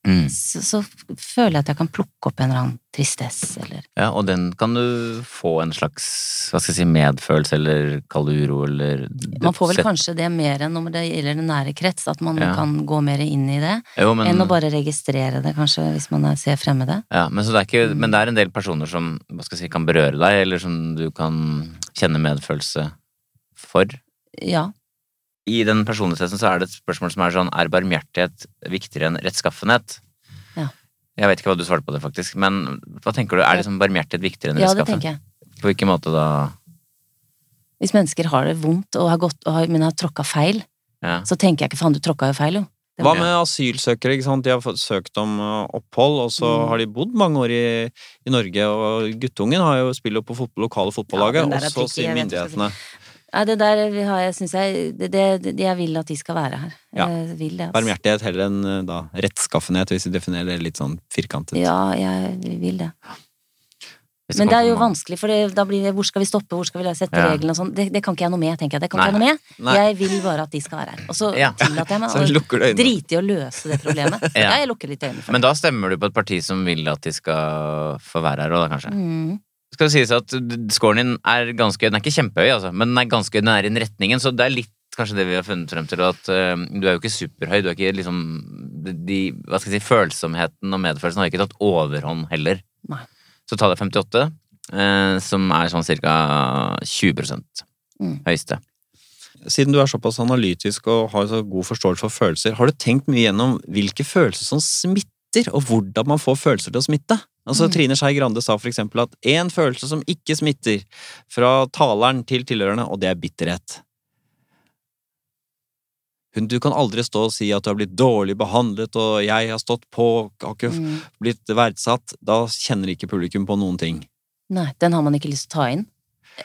mm. så, så føler jeg at jeg kan plukke opp en eller annen tristesse, eller Ja, og den kan du få en slags hva skal jeg si, medfølelse eller kald uro eller Man får vel kanskje det mer enn når det gjelder den nære krets, at man Ja. kan gå mer inn i det, jo, men, enn å bare registrere det, kanskje, hvis man er, ser fremmede. ja, men, så det er ikke, Mm. men det er en del personer som hva skal jeg si, kan berøre deg, eller som du kan kjenne medfølelse for. Ja. I den personlighetstesten så er det et spørsmål som er sånn Er barmhjertighet viktigere enn rettskaffenhet? Ja. Jeg vet ikke hva du svarte på det, faktisk, men hva tenker du? Er liksom barmhjertighet viktigere enn ja, det tenker jeg. På hvilken måte da? Hvis mennesker har det vondt, og har gått, og har, men har tråkka feil, Ja. så tenker jeg ikke faen, du tråkka jo feil, jo. Hva med asylsøkere? ikke sant? De har fått søkt om uh, opphold, og så Mm. har de bodd mange år i, i Norge. Og guttungen har jo spiller jo på fotball, lokale fotballaget, Ja, og så sier myndighetene Nei, det der har jeg, syns jeg det, det, Jeg vil at de skal være her. Ja. Jeg vil det, altså. barmhjertighet heller enn uh, da rettskaffenhet, hvis vi definerer det litt sånn firkantet. Ja, jeg vil det. Men det er jo vanskelig, for det, da blir det hvor skal vi stoppe, hvor skal vi sette Ja. reglene og sånn. Det, det kan ikke jeg noe med, tenker jeg. Det kan Nei. ikke jeg noe med. Nei. Jeg vil bare at de skal være her. Og så Ja. tillater jeg meg å drite i å løse det problemet. Ja. jeg lukker litt øynene for Men da stemmer du på et parti som vil at de skal få være her òg, da, kanskje? Mm. Skal det sies at scoren din er ganske Den er ikke kjempehøy, altså, men den er ganske nær den retningen, så det er litt kanskje det vi har funnet frem til, at uh, du er jo ikke superhøy. Du er ikke liksom de, Hva skal jeg si, Følsomheten og medfølelsen har ikke tatt overhånd heller. Nei. Så tallet er 58, uh, som er sånn ca. 20 Mm. høyeste. Siden du er såpass analytisk og har så god forståelse for følelser, har du tenkt mye gjennom hvilke følelser som smitter, og hvordan man får følelser til å smitte? Altså, Mm. Trine Skei Grande sa eksempel at én følelse som ikke smitter, fra taleren til tilhørerne, og det er bitterhet. Hun, du kan aldri stå og si at du har blitt dårlig behandlet, og jeg har stått på, har ikke Mm. blitt verdsatt. Da kjenner ikke publikum på noen ting. Nei, den har man ikke lyst til å ta inn.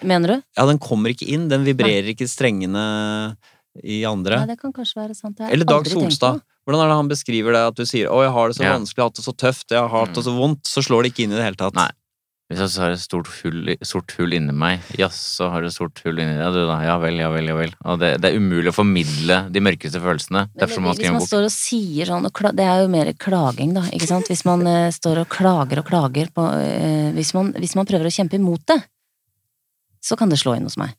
Mener du? Ja, den kommer ikke inn, den vibrerer ikke strengene i andre. Ja, det kan kanskje være sant. Jeg Eller Dag Solstad. Hvordan er det han beskriver det? At du sier 'Å, jeg har det så Ja. vanskelig, jeg har hatt det så tøft, jeg har hatt det så vondt', så slår det ikke inn i det hele tatt. Nei. Hvis jeg har et stort hull, sort hull inni meg, jaså, har du et sort hull inni deg? Du da, ja vel, ja vel, ja vel. Og det, det er umulig å formidle de mørkeste følelsene. Men Derfor må man hvis skrive en man bok. står og sier sånn, og kla- det er jo mer klaging, da, ikke sant? Hvis man uh, står og klager og klager på uh, hvis, man, hvis man prøver å kjempe imot det, så kan det slå inn hos meg.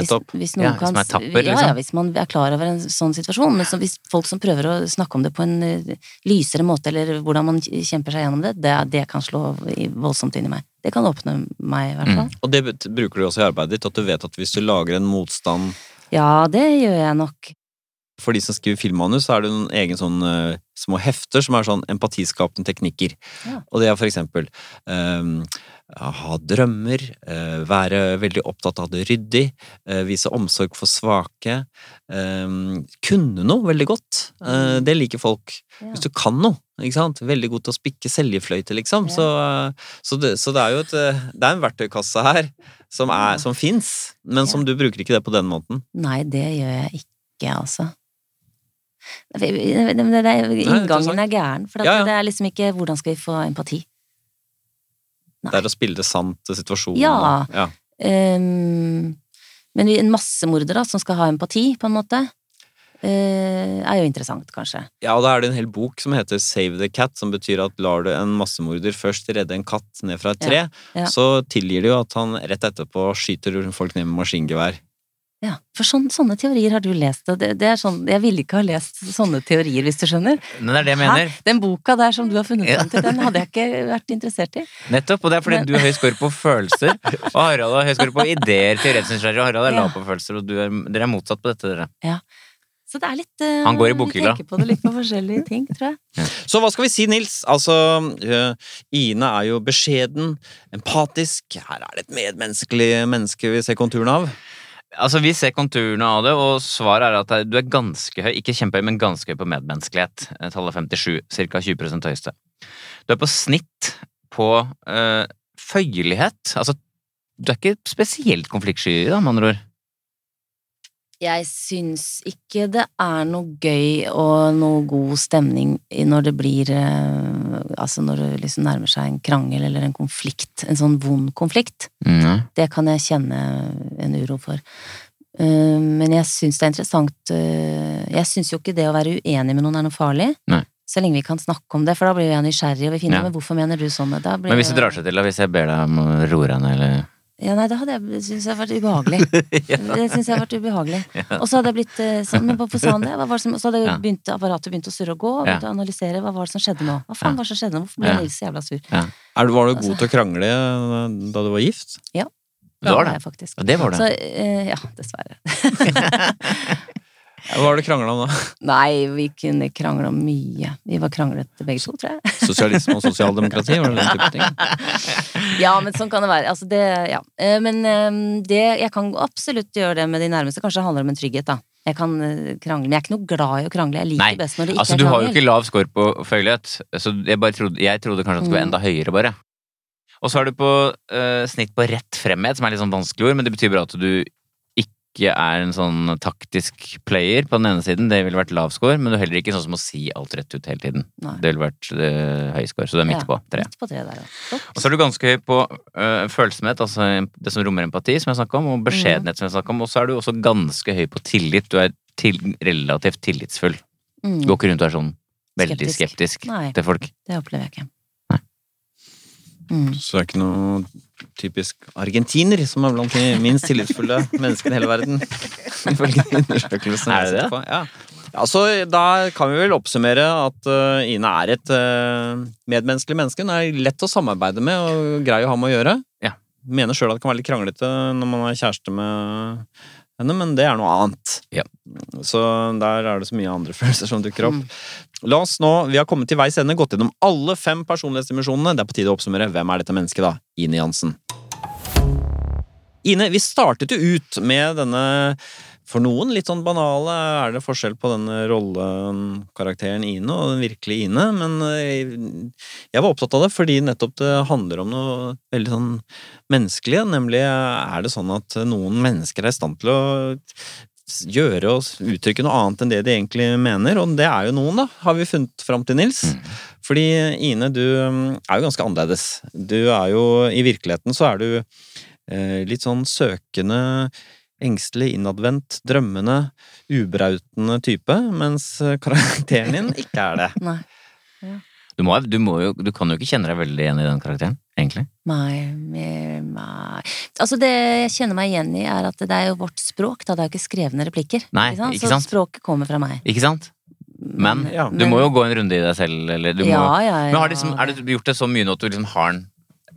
Hvis, hvis, Ja, noen hvis kan, man er tapper, liksom. ja, hvis man er klar over en sånn situasjon. Men så hvis folk som prøver å snakke om det på en eh, lysere måte, eller hvordan man kjemper seg gjennom det, det, det kan slå voldsomt inn i meg. Det kan åpne meg, i hvert fall. Og det bruker du også i arbeidet ditt, at du vet at hvis du lager en motstand Ja, det gjør jeg nok. For de som skriver filmmanus, så er det noen egen sånn uh, små hefter som er sånn empatiskapende teknikker. Ja. Og det er for eksempel eh, ha drømmer, eh, være veldig opptatt av det ryddig, eh, vise omsorg for svake, eh, kunne noe veldig godt. Eh, Mm. det liker folk. Ja. Hvis du kan noe, ikke sant? Veldig god til å spikke seljefløyte, liksom. Ja. Så, eh, så, det, så det er jo et eh, Det er en verktøykasse her som, er, som fins, men som du bruker ikke det på den måten. Nei, det gjør jeg ikke, altså. Det, det, det, det, inngangen er gæren, for Ja, ja. det er liksom ikke 'hvordan skal vi få empati'? Nei. Det er å spille det sant situasjonen. Ja. ja. Um, men en massemorder da, som skal ha empati, på en måte, uh, er jo interessant, kanskje. Ja, og da er det en hel bok som heter Save the Cat, som betyr at lar du en massemorder først redde en katt ned fra et tre, Ja, ja. så tilgir det jo at han rett etterpå skyter folk ned med maskingevær. Ja, for sånne, sånne teorier har du lest, og det, det er sånn Jeg ville ikke ha lest sånne teorier, hvis du skjønner. Men det er det jeg mener. Hæ? Den boka der som du har funnet Ja. fram til, den hadde jeg ikke vært interessert i. Nettopp, og det er fordi Men- du har høy score på følelser, og Harald har høy score på ideer, teoretiske og Harald er Ja. lav på følelser, og du er, dere er motsatt på dette, dere. Så det er litt uh, Han går i bokhylla. Vi tenker på det litt på forskjellige ting, tror jeg. Så hva skal vi si, Nils? Altså, øh, Ine er jo beskjeden, empatisk. Her er det et medmenneskelig menneske vi ser konturene av. Altså, Vi ser konturene av det, og svaret er at du er ganske høy, ikke kjempehøy, men ganske høy på medmenneskelighet. Eh, Tallet 57, ca. 20 høyeste. Du er på snitt på øh, føyelighet. Altså, du er ikke spesielt konfliktsky, da, med andre ord. Jeg syns ikke det er noe gøy og noe god stemning når det blir eh, Altså når det liksom nærmer seg en krangel eller en konflikt. En sånn vond konflikt. Mm. Det kan jeg kjenne en uro for. Eh, Men jeg syns det er interessant eh, Jeg syns jo ikke det å være uenig med noen er noe farlig. Nei. Så lenge vi kan snakke om det, for da blir jeg nysgjerrig og vi finner Ja. hvorfor mener du sånn. Da blir Men hvis det drar seg til, da, hvis jeg ber deg om å roe deg ned, eller Ja, nei, da hadde jeg syntes jeg vært ubehagelig. Det syns jeg vært ubehagelig. Og så hadde jeg blitt eh, sånn, men hvorfor sa han det? Det som, så hadde Ja. begynt, apparatet begynt å surre og gå, og Ja. begynte å analysere hva var det som skjedde nå. Hva faen var det som skjedde nå? Hvorfor ble Ja. Nils så jævla sur? Er var du Altså- god til å krangle øh, da du var gift? Ja, det var det. jeg faktisk. Ja, det var det. Så, eh, ja, dessverre. Hva har du krangla om da? Nei, vi kunne krangla om mye. Vi var kranglete begge to, tror jeg. Sosialisme og sosialdemokrati? Var det den type ting? Ja, men sånn kan det være. Altså, det, ja. Eh, Men eh, det, jeg kan absolutt gjøre det med de nærmeste. Kanskje det handler om en trygghet, da. Jeg kan eh, krangle, men jeg er ikke noe glad i å krangle. Jeg liker Nei, best når det ikke Altså, er du har jo ikke lav score på føyelighet, så jeg, bare trodde, jeg trodde kanskje det skulle være Mm. enda høyere, bare. Og så er du på uh, snitt på rett fremhet, som er litt sånn vanskelig ord, men det betyr bare at du ikke er en sånn taktisk player på den ene siden, det ville vært lav score, men du er heller ikke sånn som å si alt rett ut hele tiden. Nei. Det ville vært uh, høy score, så du er midt Ja, på. Tre. Midt på tre der, ja. Og så er du ganske høy på uh, følsomhet, altså det som rommer empati, som jeg snakka om, og beskjedenhet, som jeg snakka om, og så er du også ganske høy på tillit. Du er til, relativt tillitsfull. Mm. Du går ikke rundt og er sånn veldig Skeptisk. skeptisk til folk. Det opplever jeg ikke. Mm. Så det er ikke noe typisk argentiner som er blant de minst tillitsfulle menneskene i hele verden. Ifølge undersøkelsen. Er det det? Ja. Ja, så Da kan vi vel oppsummere at uh, Ine er et uh, medmenneskelig menneske. Hun er lett å samarbeide med og grei å ha med å gjøre. Ja. Mener sjøl at det kan være litt kranglete når man er kjæreste med henne, men det er noe annet. Ja. Så der er det så mye andre følelser som dukker opp. Mm. La oss nå, Vi har kommet til veis ende, gått gjennom alle fem personlighetsdimensjonene. Det er på tide å oppsummere. Hvem er dette mennesket, da? Ine Jansen. Ine, vi startet jo ut med denne for noen litt sånn banale er det forskjell på denne rollekarakteren Ine og den virkelige Ine, men eh, jeg var opptatt av det fordi nettopp det handler om noe veldig sånn menneskelig, nemlig er det sånn at noen mennesker er i stand til å gjøre og uttrykke noe annet enn det de egentlig mener, og det er jo noen, da, har vi funnet fram til, Nils. Fordi Ine, du mm, er jo ganske annerledes. Du er jo I virkeligheten så er du eh, litt sånn søkende, engstelig, innadvendt, drømmende, ubrautende type, mens eh, karakteren din ikke er det. Nei. Du, må, du, må jo, du kan jo ikke kjenne deg veldig igjen i den karakteren, egentlig. Nei, nei. Altså det jeg kjenner meg igjen i, er at det er jo vårt språk. Da det er jo ikke skrevne replikker. Nei, ikke sant? Så språket kommer fra meg. Ikke sant? Men Ja. du må jo gå en runde i deg selv, eller du må ja, ja, ja, Men har liksom, er det gjort det så mye nå at du liksom har den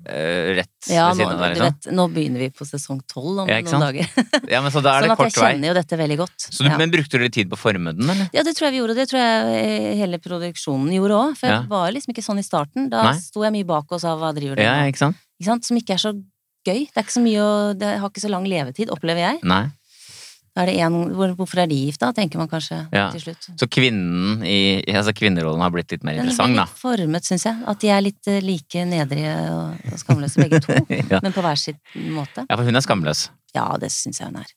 rett ja, ved nå, siden av du Liksom? vet, nå begynner vi på sesong tolv om Ja, noen dager. Ja, men så da er Sånn det at jeg kjenner jo dette veldig godt. Så du, ja. Men brukte du litt tid på å forme den, eller? ja, det tror jeg vi gjorde. Det tror jeg eh, hele produksjonen gjorde òg. For jeg var liksom ikke sånn i starten. Da Nei. sto jeg mye bak og sa hva driver du Ja, ikke sant? Ikke sant? Som ikke er så gøy. Det er ikke så mye å Det har ikke så lang levetid, opplever jeg. Nei. Er det en, hvorfor er de gift, da? Tenker man kanskje Ja. til slutt. Så kvinnen i Altså kvinnerollen har blitt litt mer Den er interessant, da. litt formet, syns jeg. At de er litt eh, like nedrige og, og skamløse begge to. Ja. Men på hver sin måte. ja, for hun er skamløs. Ja, det syns jeg hun er.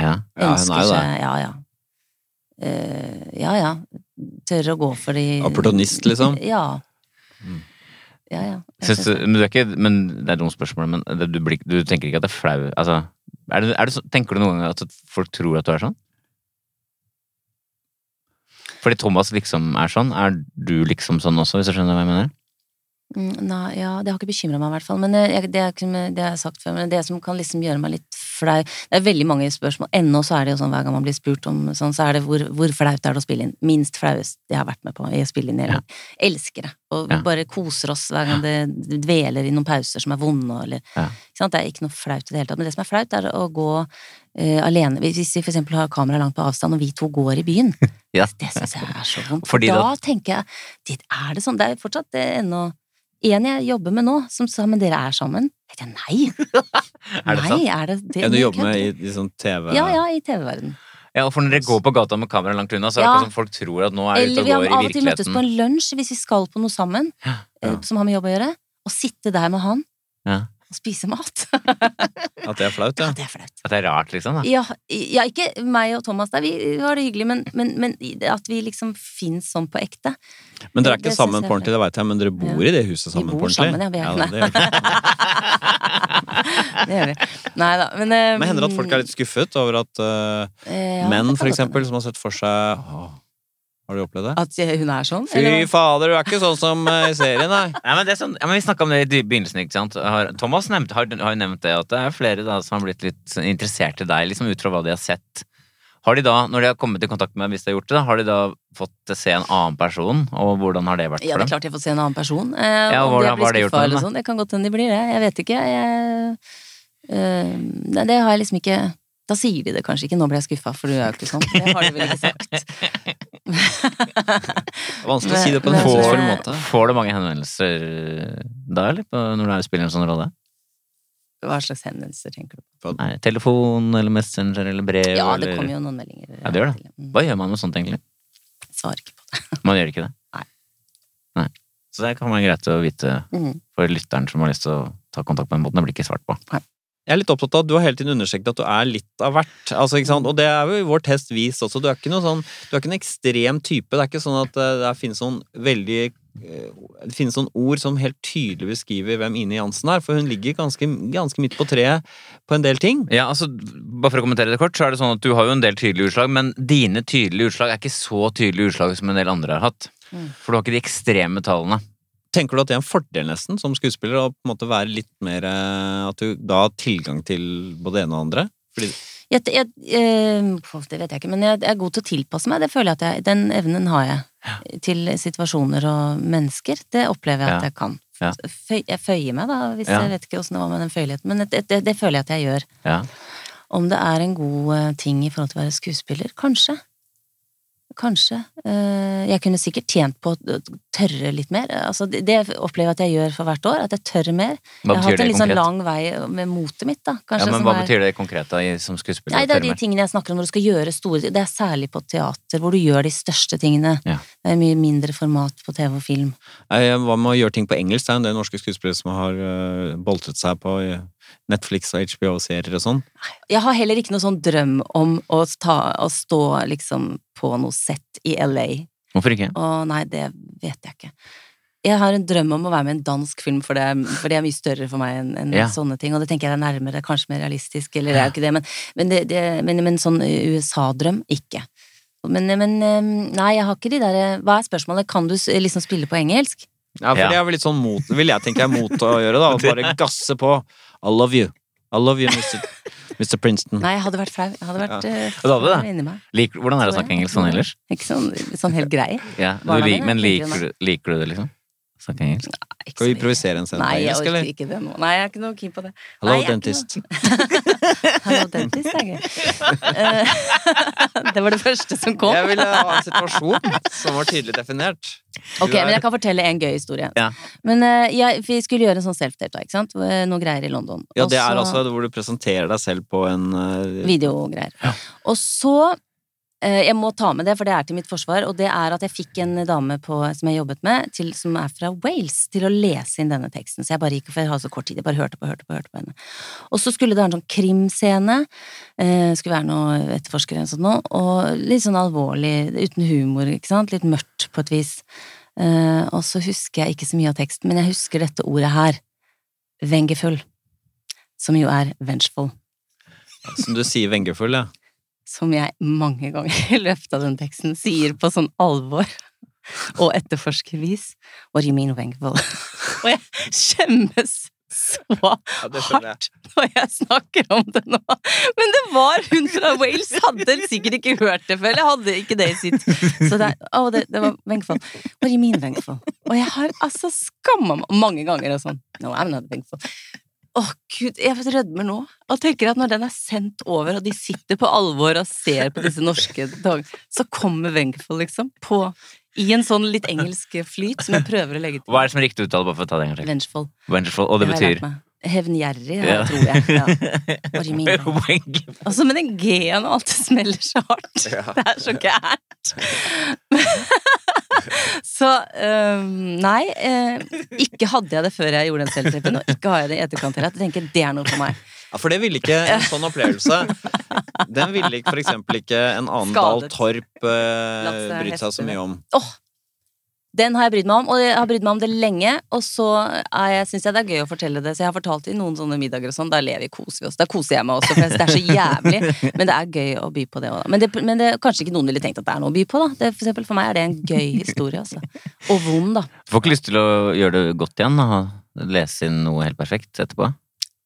Ja. Ja, hun er jo det. Ja, ja. Uh, ja, ja. Tør å gå for de Opportunist, liksom? Ja. Mm. Ja, ja. Du, men, du er ikke, men det er et dumt spørsmål, men du, blir, du tenker ikke at det er flau Altså, er det, er det tenker du noen ganger at folk tror at du er sånn? Fordi Thomas liksom er sånn, er du liksom sånn også, hvis du skjønner hva jeg mener? Mm, Nei, ja, det har ikke bekymra meg, i hvert fall. Men eh, jeg, det, er ikke, det har jeg sagt før, men det som kan liksom gjøre meg litt flau Det er veldig mange spørsmål. Ennå så er det jo sånn hver gang man blir spurt om sånn, så er det hvor, hvor flaut er det å spille inn? Minst flauest jeg har vært med på i å spille inn i Ja. Elsker det. Og Ja. bare koser oss hver gang det dveler i noen pauser som er vonde, eller Ja. Det er ikke noe flaut i det hele tatt. Men det som er flaut, er å gå uh, alene. Hvis vi for eksempel har kamera langt på avstand, og vi to går i byen. Ja. Det syns jeg er så vondt. Da, da- tenker jeg er det sånn. Det er fortsatt det ennå en jeg jobber med nå, som sa 'men dere er sammen'. Jeg tenkte nei. Er det nei, sant? er det, det En du jobber med i, i sånn TV Ja, ja, i TV-verden. Ja, og for når dere går på gata med kamera langt unna, så er det Ja. ikke som folk tror at nå er ute Eller og vi har av og til møttes på en lunsj hvis vi skal på noe sammen, Ja. Ja. som har med jobb å gjøre, og sitte der med han Ja. Og spise mat. At det er flaut, ja. Ja, det er flaut. At det er rart, liksom. da. Ja, ja, ikke meg og Thomas der, vi har det hyggelig, men, men, men at vi liksom fins sånn på ekte. Men dere er ikke det sammen på ordentlig, det veit jeg, men dere bor Ja. i det huset sammen på ordentlig? sammen, ja, vi er- gjør. Det gjør vi. Nei da, men uh, Men hender det at folk er litt skuffet over at uh, menn, for eksempel, som har sett for seg åh, Har du opplevd det? At hun er sånn? Fy eller hva? fader, du er ikke sånn som eh, i serien, nei. Nei, men det er sånn, ja, men Vi snakka om det i begynnelsen. ikke sant? Har, Thomas nevnt, har, har jo nevnt det, at det er flere da, som har blitt litt interessert i deg, liksom ut fra hva de har sett. Har de da, når de har kommet i kontakt med deg, hvis de har gjort det, da, har de da fått se en annen person, og hvordan har det vært Ja, for det er dem? klart jeg får se en annen person. Eh, Ja, om hvordan- de hva har det blir gjort skuffa med eller dem, sånn. Det kan godt hende de blir det. Jeg vet ikke. Jeg, eh, nei, det har jeg liksom ikke Da sier de det kanskje ikke 'nå ble jeg skuffa', for du er jo ikke sånn. Det har de vel ikke sagt. Vanskelig å si det på en Men- måte. Får du mange henvendelser da, eller? På, når du er- spiller en sånn rolle? Hva slags henvendelser tenker du på? Nei, telefon eller Messenger eller brev? Ja, det eller... kommer jo noen meldinger. Ja, det gjør det. Hva gjør man med sånt, egentlig? Svarer ikke på det. Man gjør ikke det? Nei. Nei. Så det kan være greit å vite Mm. for lytteren som har lyst til å ta kontakt på den måten. Det blir ikke svart på. Jeg er litt opptatt av at du har hele tiden understreket at du er litt av hvert. Altså, ikke sant? Og det er jo i vår test vist også. Du er ikke noe sånn, du er ikke en ekstrem type. Det er ikke sånn at eh, det finnes noen veldig eh, Det finnes noen ord som helt tydelig beskriver hvem Ine Jansen er, for hun ligger ganske, ganske midt på treet på en del ting. Ja, altså, Bare for å kommentere det kort, så er det sånn at du har jo en del tydelige utslag, men dine tydelige utslag er ikke så tydelige utslag som en del andre har hatt. Mm. For du har ikke de ekstreme tallene. Tenker du at det er en fordel nesten som skuespiller å på en måte være litt mer eh, At du da har tilgang til både det ene og det andre? Fordi, Jeg, jeg, øh, det vet jeg ikke, men jeg, er god til å tilpasse meg. Det føler jeg at jeg, Den evnen har jeg til situasjoner og mennesker. Det opplever jeg at Ja. jeg kan. Ja. Føy, jeg føyer meg, da, hvis Ja. jeg vet ikke åssen det var med den føyeligheten. Men det, det, det føler jeg at jeg gjør. Ja. Om det er en god eh, ting i forhold til å være skuespiller? Kanskje. Kanskje. Eh, Jeg kunne sikkert tjent på å tørre litt mer. Altså, det opplever jeg at jeg gjør for hvert år. At jeg tør mer. Hva jeg har hatt en litt sånn lang vei med motet mitt, da. Ja, Kanskje, men som Hva er- betyr det konkret da, som skuespiller? Nei, det er de tingene jeg snakker om når du skal gjøre store Det er særlig på teater, hvor du gjør de største tingene. Ja. Det er mye mindre format på TV og film. eh, hva med å gjøre ting på engelsk? Det er norske skuespillere som har boltet boltret seg på eh, Netflix og HBO-serier og sånn. Jeg har heller ikke noe sånn drøm om å, ta, å stå liksom på noe sett i LA. Hvorfor ikke? Å nei, det vet jeg ikke. Jeg har en drøm om å være med i en dansk film, for det for det er mye større for meg enn en Ja. sånne ting. Og det tenker jeg er nærmere, kanskje mer realistisk, eller det er jo ikke det, men, men, det, det, men, men sånn USA-drøm, ikke. Men, men nei, jeg har ikke de der Hva er spørsmålet? Kan du liksom spille på engelsk? Ja, for Ja. det er vel litt sånn mot, vil jeg tenke er mot å gjøre, da. Å Bare gasse på. I love you. I love you, Mr. Mr. Princeton. Nei, jeg hadde vært flau. Jeg hadde vært ja. uh, hadde det? inni meg. Lik, hvordan er det å snakke engelsk sånn ellers? Ikke sånn, sånn helt grei. Ja, du Barna men liker, liker du det, liksom? Snakke engelsk? Ikke Skal vi improvisere en scene på Nei, jeg engelsk, orker eller? ikke det nå. Nei, jeg er ikke noe keen på det. Hello, Nei, dentist. Hello, dentist er gøy. Eh, det var det første som kom. Jeg ville ha en situasjon som var tydelig definert. Ok, er- men jeg kan fortelle en gøy historie. Ja. Men uh, jeg, vi skulle gjøre en sånn self-date, ikke sant? Eh, Noe greier i London. Ja, det Også, er så- altså hvor du presenterer deg selv på en uh, Videogreier. Og så Jeg må ta med det, for det er til mitt forsvar, og det er at jeg fikk en dame på, som jeg jobbet med, til, som er fra Wales, til å lese inn denne teksten. Så jeg bare gikk, for jeg ha så kort tid, jeg bare hørte på, hørte på, hørte på henne. Og så skulle det være en sånn krimscene, eh, skulle være noe etterforsker eller noe sånt noe, og litt sånn alvorlig, uten humor, ikke sant, litt mørkt på et vis. Eh, og så husker jeg ikke så mye av teksten, men jeg husker dette ordet her, vengefull, som jo er vengeful Som du sier, vengefull, ja. Som jeg mange ganger i løpet av den teksten sier på sånn alvor. og etterforskervis. What do you mean, Wengvold? og jeg skjemmes så hardt når jeg snakker om det nå. Men det var hun fra Wales! Hadde sikkert ikke hørt det før. Eller hadde ikke det i sitt Så det, oh, det, det var Wengfold. What do you mean, Wengfold? Og jeg har altså skamma meg mange ganger og sånn. No, I'm not Wengfold. Å, gud, jeg rødmer nå. Og tenker at når den er sendt over, og de sitter på alvor og ser på disse norske dagene, så kommer Wengfold, liksom, på i en sånn litt engelsk flyt som jeg prøver å legge til. Hva er det som er riktig uttale, bare for å ta det en gang til? Vengeful. Vengeful, og det jeg betyr. Hevngjerrig, Ja. tror jeg. Ja. Altså, med den G-en og alt det smeller så hardt. Det er så gærent. så øh, nei, øh, ikke hadde jeg det før jeg gjorde den selvtreffen, og ikke har jeg det i etterkant heller. Jeg tenker det er noe for meg. Ja, For det ville ikke en sånn opplevelse Den ville ikke for eksempel ikke en annen Dahl Torp øh, brydd seg så mye om. Åh! Den har jeg brydd meg om, og jeg har brydd meg om det lenge. Og så syns jeg det er gøy å fortelle det, så jeg har fortalt det i noen sånne middager og sånn. Da lever vi, koser vi oss. Da koser jeg meg også, for det er så jævlig. Men det er gøy å by på det òg. Men, det, men det, kanskje ikke noen ville tenkt at det er noe å by på, da. Det, for eksempel for meg er det en gøy historie, altså. Og vond, da. Du får ikke lyst til å gjøre det godt igjen? Da? Lese inn noe helt perfekt etterpå?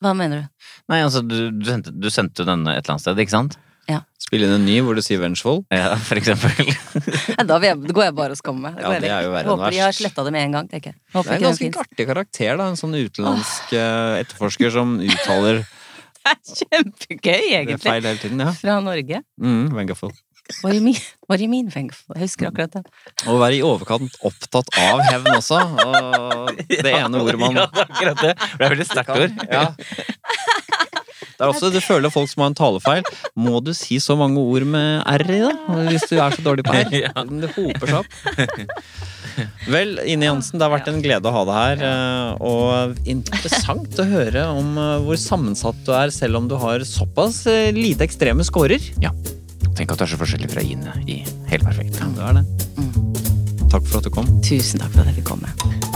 Hva mener du? Nei, altså, du, du, sendte, du sendte denne et eller annet sted, ikke sant? Spille inn en ny hvor du sier vengeful. Ja, for eksempel. Da, går jeg bare og skammer meg. Ja, det er jo verre enn Håper de har verst. sletta det med en gang, tenker jeg. Det er en ikke ganske finnes. artig karakter, da. En sånn utenlandsk eh, etterforsker som uttaler Det er kjempegøy, det egentlig. feil hele tiden. Ja. Fra Norge. Mm, vengeful. What do you mean? What do you mean, Wengfold? Jeg husker akkurat det. Å være i overkant opptatt av hevn også. Og det ene ordet man Ja, det er akkurat det. Det er veldig sterkt ord. Ja. Det er også, Du føler folk som har en talefeil. Må du si så mange ord med r i, da? Hvis du er så dårlig på r? Det hoper seg opp. Vel, Ine Jansen, det har vært en glede å ha deg her. eh, Og interessant å høre om eh, hvor sammensatt du er, selv om du har såpass eh, lite ekstreme scorer. Tenk at du er så forskjellig fra Ine i Helt perfekt. Du er det. Takk for at du kom. Tusen takk for at jeg fikk komme.